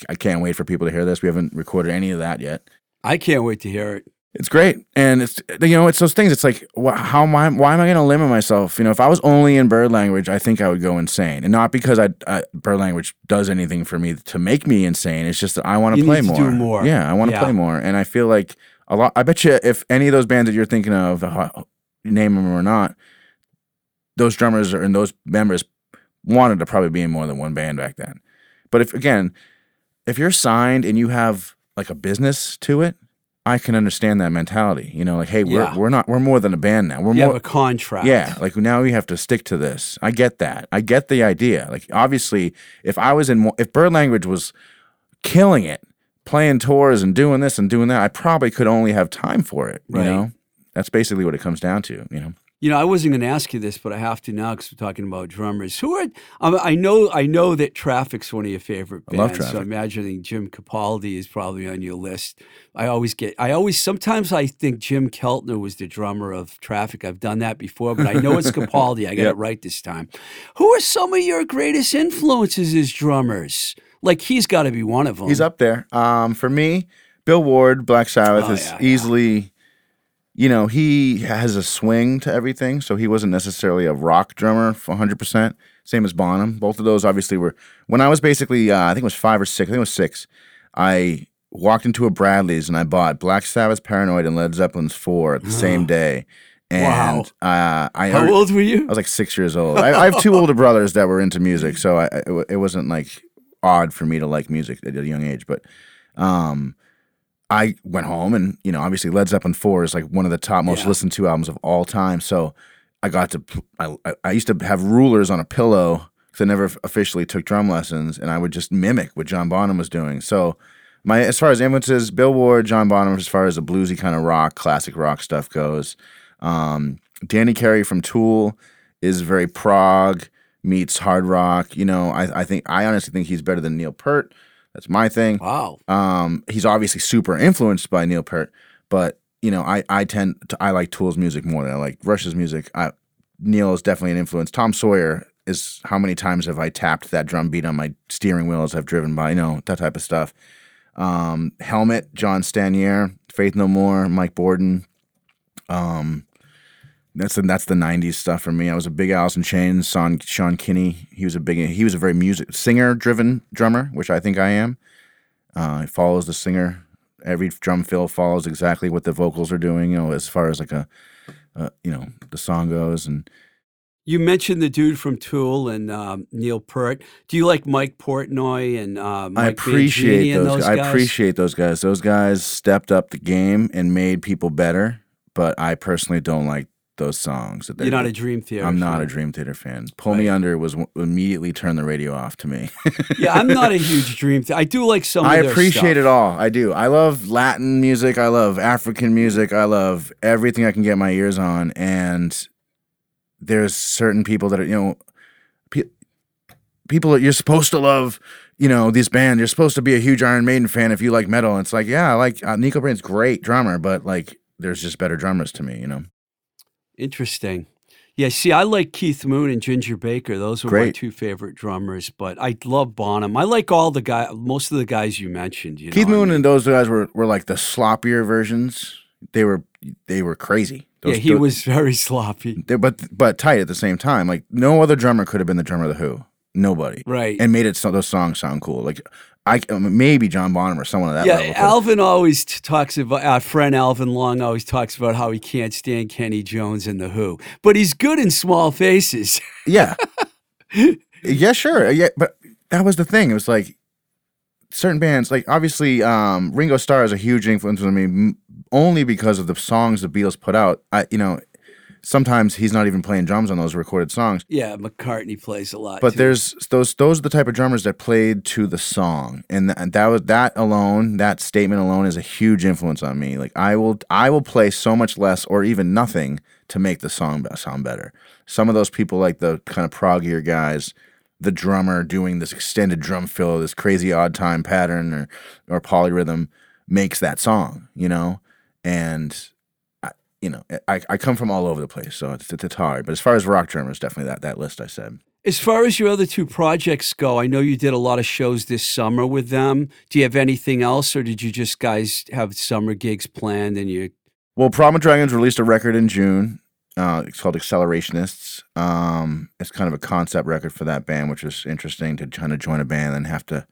i can't wait for people to hear this we haven't recorded any of that yet I can't wait to hear it. it's great, and it's you know it's those things. It's like wh- how am I? Why am I going to limit myself? You know, if I was only in bird language, I think I would go insane, and not because I, I bird language does anything for me to make me insane. It's just that I want to You play need to more. do more. Yeah, I want to Yeah. play more, and I feel like a lot. I bet you if any of those bands that you're thinking of, uh, name them or not, those drummers and those members wanted to probably be in more than one band back then. But if again, if you're signed and you have like a business to it, I can understand that mentality. You know, like, hey, we're Yeah. we're not we're more than a band now. We're You more have a contract. yeah, like now we have to stick to this. I get that. I get the idea. Like obviously, if I was in if bird language was killing it, playing tours and doing this and doing that, I probably could only have time for it, you Right. know? That's basically what it comes down to, you know. You know, I wasn't going to ask you this, but I have to now because we're talking about drummers. Who are? Um, I know, I know that Traffic's one of your favorite I bands. love So I'm imagining Jim Capaldi is probably on your list. I always get, I always, sometimes I think Jim Keltner was the drummer of Traffic. I've done that before, but I know it's Capaldi. I got Yep. it right this time. Who are some of your greatest influences as drummers? Like he's got to be one of them. He's up there. Um, for me, Bill Ward, Black Sabbath Oh, is yeah, yeah. You know, he has a swing to everything. So he wasn't necessarily a rock drummer 100%. Same as Bonham. Both of those obviously were. When I was basically, uh, I think it was five or six, I think it was six, I walked into a Bradley's and I bought Black Sabbath, Paranoid, and Led Zeppelin's 4 at the same day. And uh, I How old were you? I was like six years old. I, I have two older brothers that were into music, so I, it, it wasn't like odd for me to like music at a young age. But um, I went home, and you know, obviously Led Zeppelin Four is like one of the top most Yeah. listened to albums of all time. So I got to, I, I- I used to have rulers on a pillow because I never officially took drum lessons, and I would just mimic what John Bonham was doing. So. My as far as influences, Bill Ward, John Bonham, as far as the bluesy kind of rock, classic rock stuff goes. Um, Danny Carey from Tool is very prog, meets hard rock. You know, I I think I honestly think he's better than Neil Peart. That's my thing. Wow. Um, he's obviously super influenced by Neil Peart, but you know, I I tend to I like Tool's music more than I like Rush's music. I Neil is definitely an influence. Tom Sawyer is how many times have I tapped that drum beat on my steering wheel as I've driven by, you know, that type of stuff. Um, Helmet, John Stanier, Faith No More, Mike Bordin. Um, that's the, that's the '90s stuff for me. I was a big Alice in Chains, Sean, Sean Kinney. He was a big he was a very music singer driven drummer, which I think I am. Uh, he follows the singer. Every drum fill follows exactly what the vocals are doing. You know, as far as like a, uh, you know, the song goes. And You mentioned the dude from Tool and um, Neil Peart. Do you like Mike Portnoy and uh, Mike I appreciate those. those I appreciate those guys. Those guys stepped up the game and made people better. But I personally don't like those songs. That they You're not a Dream Theater. I'm not fan. a Dream Theater fan. Pull Me Under was immediately turn the radio off to me. yeah, I'm not a huge Dream Theater. I do like some. I of appreciate stuff. it all. I do. I love Latin music. I love African music. I love everything I can get my ears on. And there's certain people that are, you know, pe- people that you're supposed to love, you know, this band. You're supposed to be a huge Iron Maiden fan if you like metal. And it's like, yeah, I like uh, Nicko McBrain's great drummer, but like, there's just better drummers to me, you know. Interesting. Yeah, see, I like Keith Moon and Ginger Baker. Those were my two favorite drummers. But I love Bonham. I like all the guy, most of the guys you mentioned. You Keith know, I Moon mean, and those guys were, were like the sloppier versions. They were they were crazy. yeah, he those- was very sloppy. But but tight at the same time. Like no other drummer could have been the drummer of the Who. Nobody. Right. And made it so those songs sound cool. Like I um, maybe John Bonham or someone of that yeah, level. Alvin always talks about our friend Alvin Long always talks about how he can't stand Kenny Jones and the Who, but he's good in small faces. yeah. yeah, sure. Yeah, but that was the thing. It was like certain bands, like obviously um, Ringo Starr is a huge influence on me, m- only because of the songs the Beatles put out. I, you know, sometimes he's not even playing drums on those recorded songs. yeah, McCartney plays a lot. But too. there's those those are the type of drummers that played to the song, and, th- and that was that alone, that statement alone is a huge influence on me. Like I will I will play so much less or even nothing to make the song sound better. Some of those people, like the kind of proggier guys, the drummer doing this extended drum fill, this crazy odd time pattern or or polyrhythm, makes that song, you know, and. You know, I, I come from all over the place, so it's, it's hard. But as far as rock drummers, definitely that, that list I said. As far as your other two projects go, I know you did a lot of shows this summer with them. Do you have anything else, or did you just guys have summer gigs planned and you? Well, Problem Dragons released a record in June. Uh, it's called Accelerationists. Um, it's kind of a concept record for that band, which was interesting to kind of join a band and have to.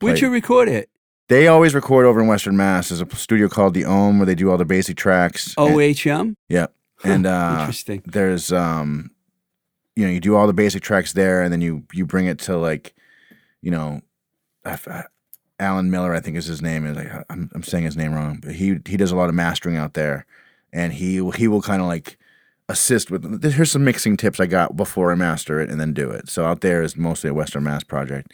Where'd you record it? They always record over in Western Mass. There's a studio called the Ohm where they do all the basic tracks. OHM. yeah, and uh, Interesting. there's um, you know, you do all the basic tracks there, and then you you bring it to like, you know, I f- I- Alan Miller, I think is his name. Is like I'm I'm saying his name wrong, but he he does a lot of mastering out there, and he he will kind of like assist with. Here's some mixing tips I got before I master it, and then do it. So out there is mostly a Western Mass project,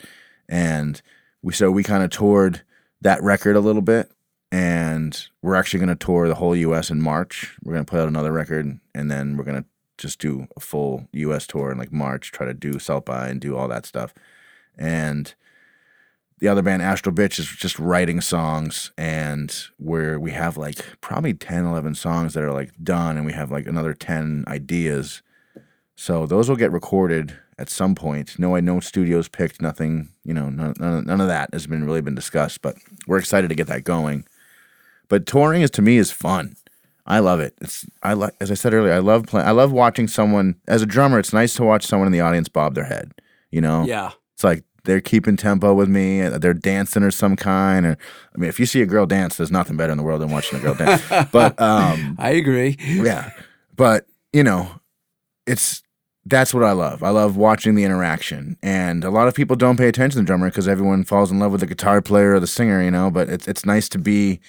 and we so we kind of toured that record a little bit. And we're actually going to tour the whole U.S. in March. We're going to put out another record, and then we're going to just do a full U.S. tour in like March. Try to do South by and do all that stuff. And the other band, Astral Bitch, is just writing songs, and where we have like probably 10, 11 songs that are like done, and we have like another 10 ideas. So those will get recorded at some point. No, I no studios picked, nothing, you know, none, none, none of that has been really been discussed, but we're excited to get that going. But touring is to me is fun. I love it. It's I like as I said earlier, I love playing. I love watching someone as a drummer. It's nice to watch someone in the audience bob their head. You know, Yeah. it's like they're keeping tempo with me. uh, They're dancing or some kind. Or I mean, if you see a girl dance, there's nothing better in the world than watching a girl dance. But um, I agree. yeah, but you know, it's that's what I love. I love watching the interaction, and a lot of people don't pay attention to the drummer because everyone falls in love with the guitar player or the singer. You know, but it's it's nice to be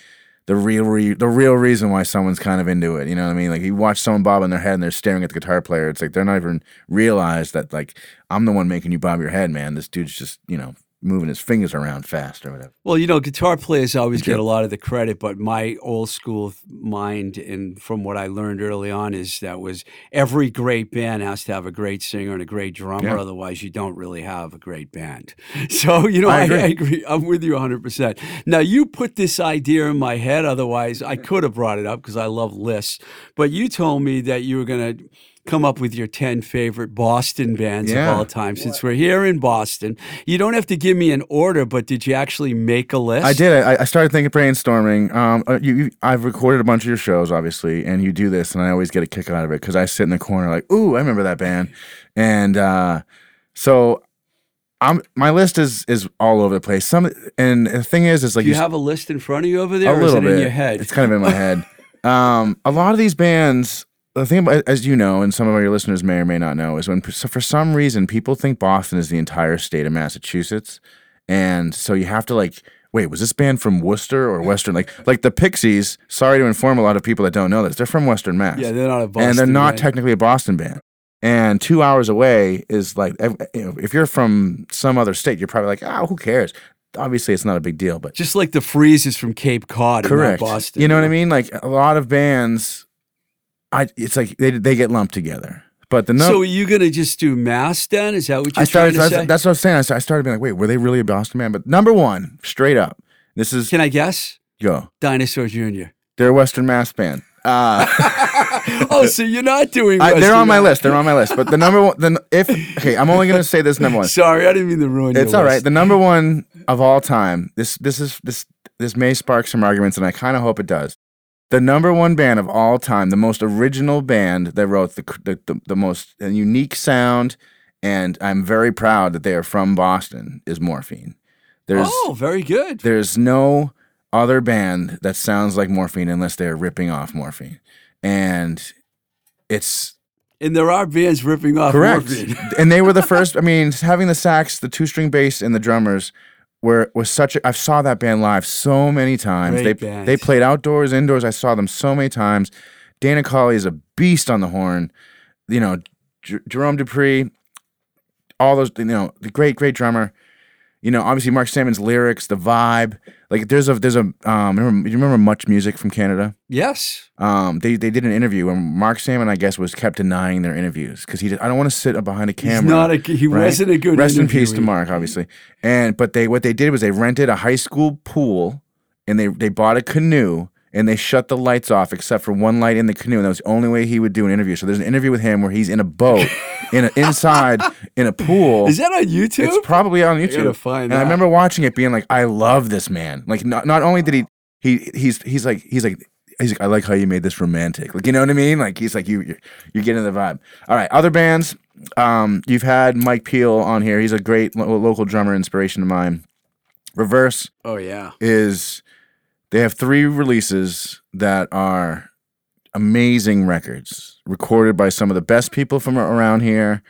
the real re- the real reason why someone's kind of into it. You know what I mean? Like you watch someone bob in their head and they're staring at the guitar player. It's like they're not even realize that like I'm the one making you bob your head, man. This dude's just you know moving his fingers around fast or whatever. Well, you know, guitar players always get a lot of the credit, but my old school mind, and from what I learned early on, is that was every great band has to have a great singer and a great drummer. Yeah. Otherwise, you don't really have a great band. So, you know, I I, agree. I agree. I'm with you 100%. Now, you put this idea in my head. Otherwise, I could have brought it up because I love lists. But you told me that you were going to come up with your 10 favorite Boston bands Yeah. of all time. Since we're here in Boston, you don't have to give me an order, but did you actually make a list? I did. I, I started thinking brainstorming. Um, uh, you, you, I've recorded a bunch of your shows, obviously, and you do this, and I always get a kick out of it because I sit in the corner like, "Ooh, I remember that band," and uh, so I'm my list is is all over the place. Some and the thing is, is like Do you s- have a list in front of you over there, a or is little it bit in your head? It's kind of in my head. Um, a lot of these bands. The thing about, as you know, and some of your listeners may or may not know, is when so for some reason people think Boston is the entire state of Massachusetts, and so you have to like, wait, was this band from Worcester or Western? Like, like the Pixies. Sorry to inform a lot of people that don't know this, they're from Western Mass, yeah, they're not a Boston and they're not band. technically a Boston band. And two hours away is like, you know, if you're from some other state, you're probably like, oh, who cares? Obviously, it's not a big deal, but Just like the Freezes is from Cape Cod, correct. Boston. You know what I mean? Like a lot of bands, I it's like they they get lumped together. But the no, So are you gonna just do Mass then? Is that what you're I started. trying to That's, say? that's what I was saying. I sta- I started being like, wait, were they really a Boston band? But number one, straight up, this is Can I guess? go. Dinosaur Jr. They're a Western Mass band. Uh, oh, so you're not doing. I, they're on my list. They're on my list. But the number one, then if okay, I'm only gonna say this number one. Sorry, I didn't mean to ruin It's all right. list. The number one of all time. This this is this this may spark some arguments, and I kind of hope it does. The number one band of all time, the most original band that wrote the the, the, the most uh, unique sound, and I'm very proud that they are from Boston. Is Morphine. There's oh, very good. there's no other band that sounds like Morphine unless they're ripping off Morphine, and it's And there are bands ripping off Correct. Morphine. and they were the first. I mean, having the sax, the two string bass, and the drummers were was such. a I saw that band live so many times. Great they band. they played outdoors, indoors. I saw them so many times. Dana Colley is a beast on the horn. You know, J- Jerome Deupree, all those. You know, the great great drummer. You know, obviously Mark Sandman's lyrics, the vibe. Like there's a there's a um. Remember, you remember Much Music from Canada? yes. Um, they they did an interview and Mark Sandman, I guess, was kept denying their interviews because he did, I don't want to sit behind a camera. He's not a. He right? wasn't a good. Rest in peace to. Mark, obviously. And but they what they did was they rented a high school pool and they they bought a canoe and they shut the lights off except for one light in the canoe and that was the only way he would do an interview. So there's an interview with him where he's in a boat in a, inside in a pool. Is that on YouTube? It's probably on YouTube. gotta find and I remember watching it, being like, "I love this man." Like, not not only did he he he's he's like he's like he's like, "I like how you made this romantic." Like, you know what I mean? Like, he's like, "You you're, you're getting the vibe." All right, other bands. Um, you've had Mike Peel on here. He's a great lo- local drummer, inspiration of mine. Reverse oh yeah. is they have three releases that are amazing records recorded by some of the best people from around here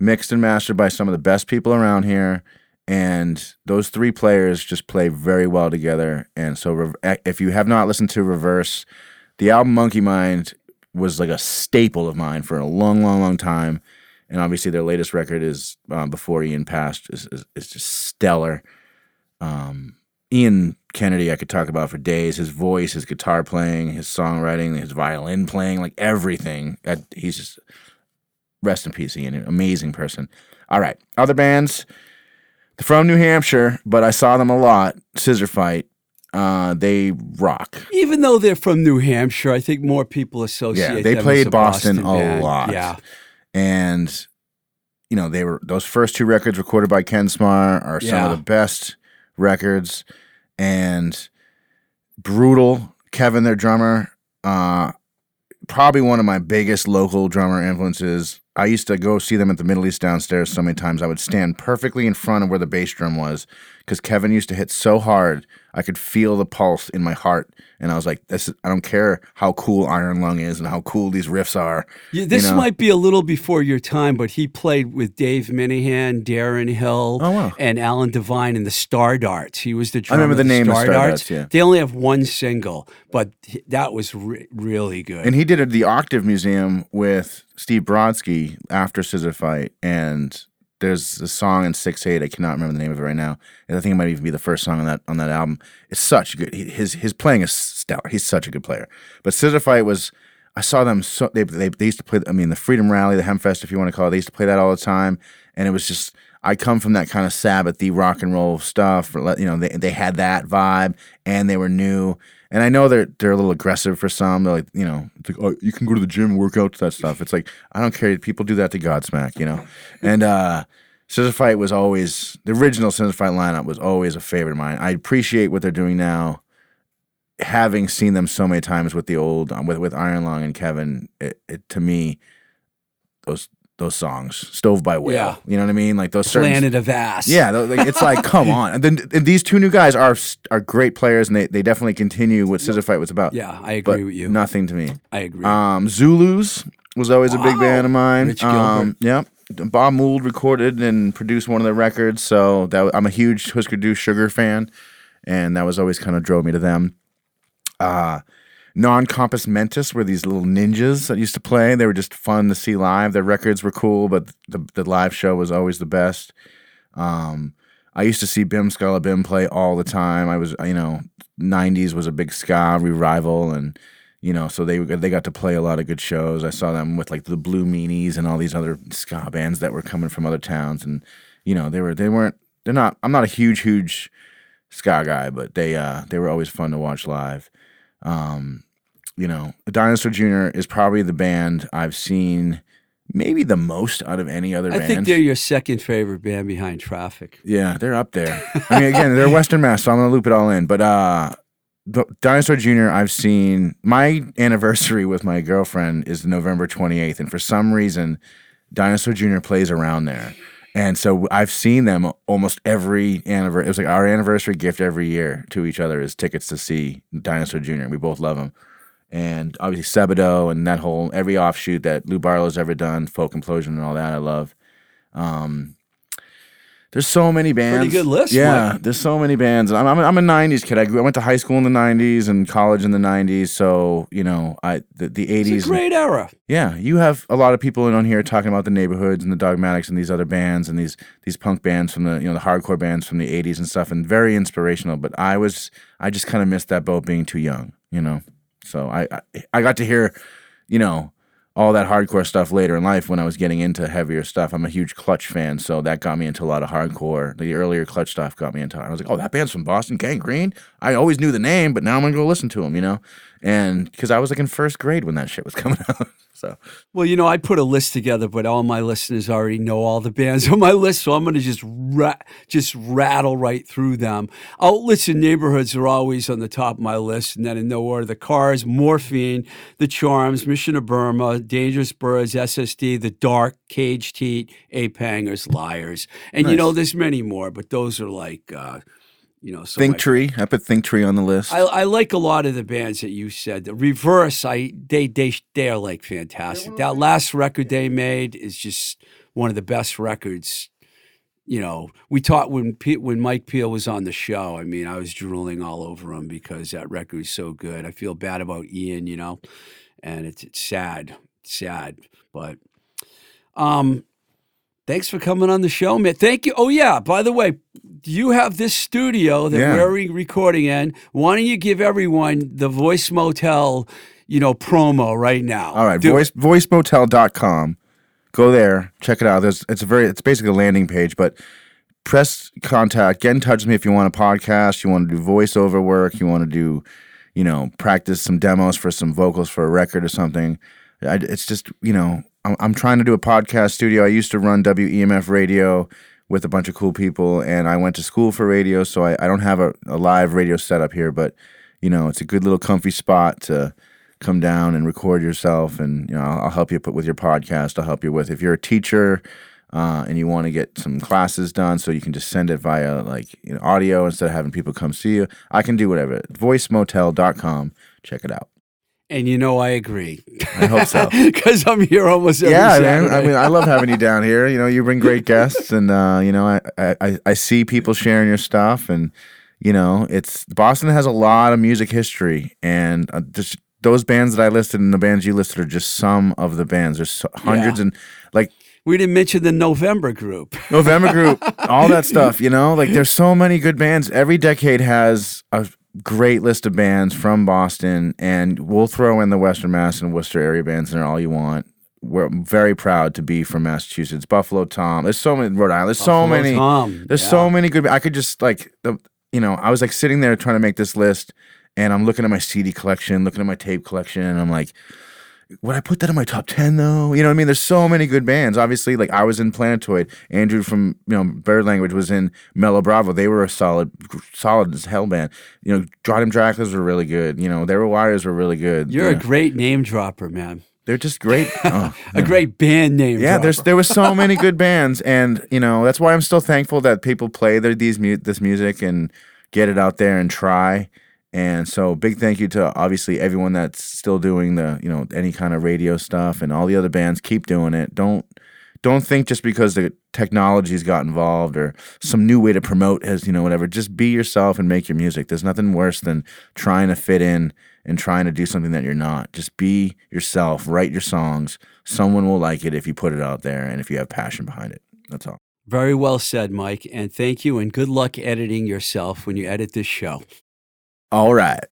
mixed and mastered by some of the best people around here and those three players just play very well together and so if you have not listened to reverse the album monkey mind was like a staple of mine for a long long long time and obviously their latest record is uh, before ian passed is, is, is just stellar. Um, Ian Kennedy, I could talk about for days. His voice, his guitar playing, his songwriting, his violin playing, like everything. He's just rest in peace, Ian. An amazing person. All right, other bands. From New Hampshire, but I saw them a lot. Scissor Fight. Uh, they rock. Even though they're from New Hampshire, I think more people associate. Yeah, they them played a Boston, a band. lot. Yeah. and you know they were those first two records recorded by Ken Smar are some Yeah. of the best records and brutal Kevin their drummer. Uh probably one of my biggest local drummer influences. I used to go see them at the Middle East downstairs so many times I would stand perfectly in front of where the bass drum was because Kevin used to hit so hard I could feel the pulse in my heart and I was like this is, I don't care how cool Iron Lung is and how cool these riffs are Yeah, this know? might be a little before your time, but he played with Dave Minehan, Darren Hill, Oh, wow. and Alan Devine in the Star Darts. He was the drummer. I remember the name of Star Star Darts. Darts, yeah. They only have one single, but that was re- really good. And he did it at the Octave Museum with Steve Brodsky after Scissor Fight, and there's a song in Six Eight. I cannot remember the name of it right now. And I think it might even be the first song on that on that album. It's such good. His his playing is stellar. He's such a good player. But Scissor Fight was. I saw them. So they, they they used to play. I mean, the Freedom Rally, the Hempfest, if you want to call it. They used to play that all the time, and it was just. I come from that kind of Sabbathy rock and roll stuff. You know, they they had that vibe, and they were new. And I know they're they're a little aggressive for some. They're like, you know, it's like, oh, you can go to the gym and work out that stuff. It's like I don't care. People do that to Godsmack, you know. And uh, Scissor Fight was always the original Scissor Fight lineup was always a favorite of mine. I appreciate what they're doing now. Having seen them so many times with the old um, with with Iron Lung and Kevin, it, it to me, those those songs, "Stove by Whale." Yeah. You know what I mean? Like those certain Planet of Ass. yeah, like, it's like, come on. And then and these two new guys are are great players, and they, they definitely continue what Scissor Fight was about. Yeah, I agree with you. Nothing to me. I agree. Um, Zulus was always a big Wow. band of mine. Rich Gilbert. Um, yeah, Bob Mould recorded and produced one of their records, so that I'm a huge Husker Du Sugar fan, and that was always kind of drove me to them. Uh, Non Compos Mentis were these little ninjas that used to play. They were just fun to see live. Their records were cool, but the the live show was always the best. Um, I used to see Bim Skala Bim play all the time. I was, you know, '90s was a big ska revival, and you know, so they they got to play a lot of good shows. I saw them with like the Blue Meanies and all these other ska bands that were coming from other towns, and you know, they were they weren't they're not. I'm not a huge huge ska guy, but they uh they were always fun to watch live. Um, you know, Dinosaur Jr. is probably the band I've seen maybe the most out of any other I band. think they're your second favorite band behind Traffic. Yeah, they're up there. I mean, again, they're Western Mass, so I'm gonna loop it all in. But uh, the Dinosaur Jr. I've seen. My anniversary with my girlfriend is November 28th, and for some reason, Dinosaur Jr. plays around there, and so I've seen them almost every anniversary. It was like our anniversary gift every year to each other is tickets to see Dinosaur Jr. We both love them. And obviously Sebadoh and that whole every offshoot that Lou Barlow's ever done, Folk Implosion and all that, I love. Um, there's so many bands. Pretty good list, Yeah, Mike. there's so many bands. I'm, I'm, I'm a '90s kid. I, grew, I went to high school in the '90s and college in the '90s. So you know, I the, the '80s. It's a great era. Yeah, you have a lot of people in on here talking about the neighborhoods and the Dogmatics and these other bands and these these punk bands from the you know the hardcore bands from the '80s and stuff, and very inspirational. But I was I just kind of missed that boat being too young, you know. So I, I I got to hear, you know, all that hardcore stuff later in life when I was getting into heavier stuff. I'm a huge Clutch fan, so that got me into a lot of hardcore. The earlier Clutch stuff got me into. I was like, oh, that band's from Boston, Gang Green. I always knew the name, but now I'm gonna go listen to them, you know. And because I was like in first grade when that shit was coming out, so. Well, you know, I put a list together, but all my listeners already know all the bands on my list, so I'm going to just ra- just rattle right through them. Outlets and neighborhoods are always on the top of my list, and then in no order: the Cars, Morphine, the Charms, Mission of Burma, Dangerous Birds, SSD, the Dark, Cage Teat, Ape Hangers, Liars, and you know, there's many more, but those are like, uh, you know, so Think my- Tree. I put Think Tree on the list. I, I like a lot of the bands that you said. The Reverse, I they they they are like fantastic. That last record they made is just one of the best records. You know, we talked when Pe- when Mike Peel was on the show. I mean, I was drooling all over him because that record is so good. I feel bad about Ian, you know, and it's it's sad, it's sad, but um. Thanks for coming on the show, man. Thank you. Oh yeah, by the way, you have this studio that Yeah. we're recording in. Why don't you give everyone the Voice Motel, you know, promo right now? All right, Do- voice voicemotel.com. Go there, check it out. There's it's a very it's basically a landing page, but press contact, get in touch with me if you want a podcast, you want to do voiceover work, you want to do, you know, practice some demos for some vocals for a record or something. I, it's just, you know, I'm, I'm trying to do a podcast studio. I used to run WEMF radio with a bunch of cool people, and I went to school for radio, so I, I don't have a, a live radio setup here, but, you know, it's a good little comfy spot to come down and record yourself and you know I'll, I'll help you put with your podcast i'll help you with if you're a teacher uh, and you want to get some classes done so you can just send it via like you know, audio instead of having people come see you i can do whatever. voicemotel.com check it out and you know, I agree. I hope so. because I'm here almost every yeah man i mean i love having you down here you know you bring great guests and uh, you know I, I i see people sharing your stuff and you know it's boston has a lot of music history and uh, just those bands that i listed and the bands you listed are just some of the bands there's so- hundreds Yeah. and like We didn't mention the November group. November Group, all that stuff, you know? Like there's so many good bands. Every decade has a great list of bands from Boston, and we'll throw in the Western Mass and Worcester area bands in there all you want. We're very proud to be from Massachusetts. Buffalo Tom. There's so many Rhode Island. There's so many. Tom, There's yeah. so many good. I could just like the, you know, I was like sitting there trying to make this list, and I'm looking at my CD collection, looking at my tape collection, and I'm like, would I put that in my top ten though? You know what I mean? There's so many good bands. Obviously, like I was in Planetoid. Andrew from you know Bird Language was in Mellow Bravo. They were a solid, solid as hell band. You know, Drottim Draculas were really good. You know, Were Wires were really good. You're Yeah. a great name dropper, man. They're just great. Oh, A great band name. yeah, there's there was so many good bands, and you know that's why I'm still thankful that people play their these mu- this music and get it out there and try. And so, big thank you to obviously everyone that's still doing the you know any kind of radio stuff and all the other bands. Keep doing it. Don't don't think just because the technology's got involved or some new way to promote has you know whatever. Just be yourself and make your music. There's nothing worse than trying to fit in and trying to do something that you're not. Just be yourself. Write your songs. Someone will like it if you put it out there and if you have passion behind it. That's all. Very well said, Mike. And thank you, and good luck editing yourself when you edit this show. All right.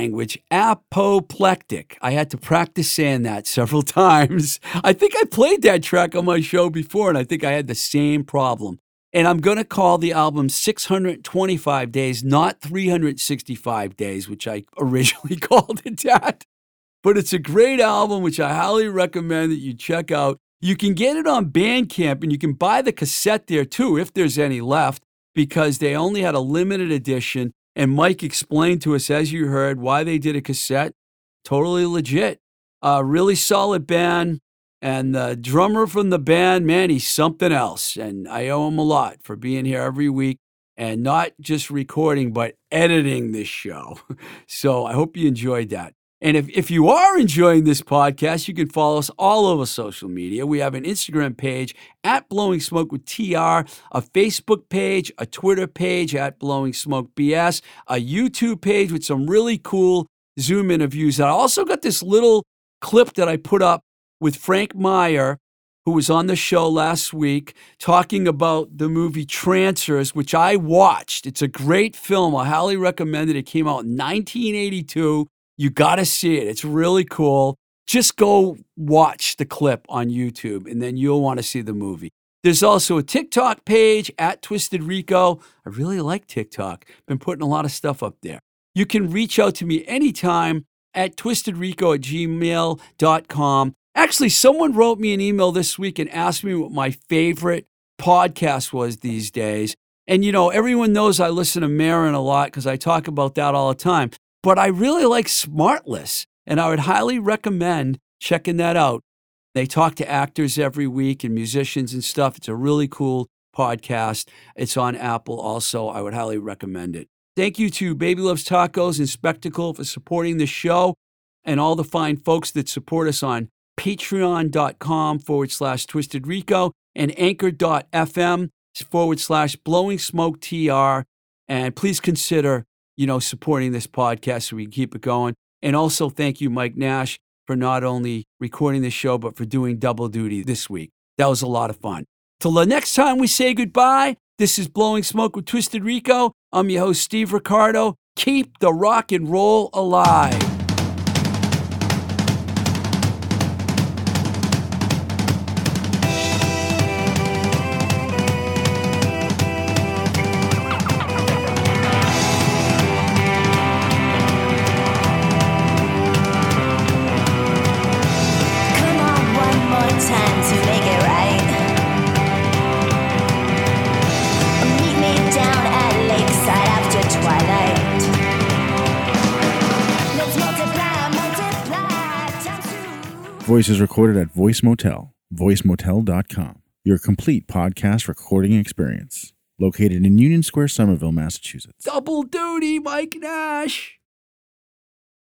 Language, apoplectic. I had to practice saying that several times. I think I played that track on my show before, and I think I had the same problem. And I'm going to call the album 625 Days, not 365 Days, which I originally called it that. But it's a great album, which I highly recommend that you check out. You can get it on Bandcamp, and you can buy the cassette there too, if there's any left, because they only had a limited edition. And Mike explained to us, as you heard, why they did a cassette. Totally legit. Uh, really solid band. And the drummer from the band, man, he's something else. And I owe him a lot for being here every week and not just recording, but editing this show. So I hope you enjoyed that. And if, if you are enjoying this podcast, you can follow us all over social media. We have an Instagram page at Blowing Smoke with TR, a Facebook page, a Twitter page at Blowing Smoke BS, a YouTube page with some really cool Zoom interviews. I also got this little clip that I put up with Frank Meyer, who was on the show last week, talking about the movie Trancers, which I watched. It's a great film. I highly recommend it. It came out in 1982. You got to see it. It's really cool. Just go watch the clip on YouTube and then you'll want to see the movie. There's also a TikTok page at Twisted Rico. I really like TikTok. Been putting a lot of stuff up there. You can reach out to me anytime at twistedrico at gmail.com. Actually, someone wrote me an email this week and asked me what my favorite podcast was these days. And, you know, everyone knows I listen to Maron a lot because I talk about that all the time. But I really like Smartless, and I would highly recommend checking that out. They talk to actors every week and musicians and stuff. It's a really cool podcast. It's on Apple also. I would highly recommend it. Thank you to Baby Loves Tacos and Spectacle for supporting the show and all the fine folks that support us on patreon.com forward slash twisted rico and anchor.fm forward slash blowing smoke tr. And please consider you know, supporting this podcast so we can keep it going. And also thank you, Mike Nash, for not only recording the show, but for doing double duty this week. That was a lot of fun. Till the next time we say goodbye, this is Blowing Smoke with Twisted Rico. I'm your host, Steve Ricardo. Keep the rock and roll alive. Voice is recorded at Voice Motel, voicemotel.com, your complete podcast recording experience. Located in Union Square, Somerville, Massachusetts. Double duty, Mike Nash.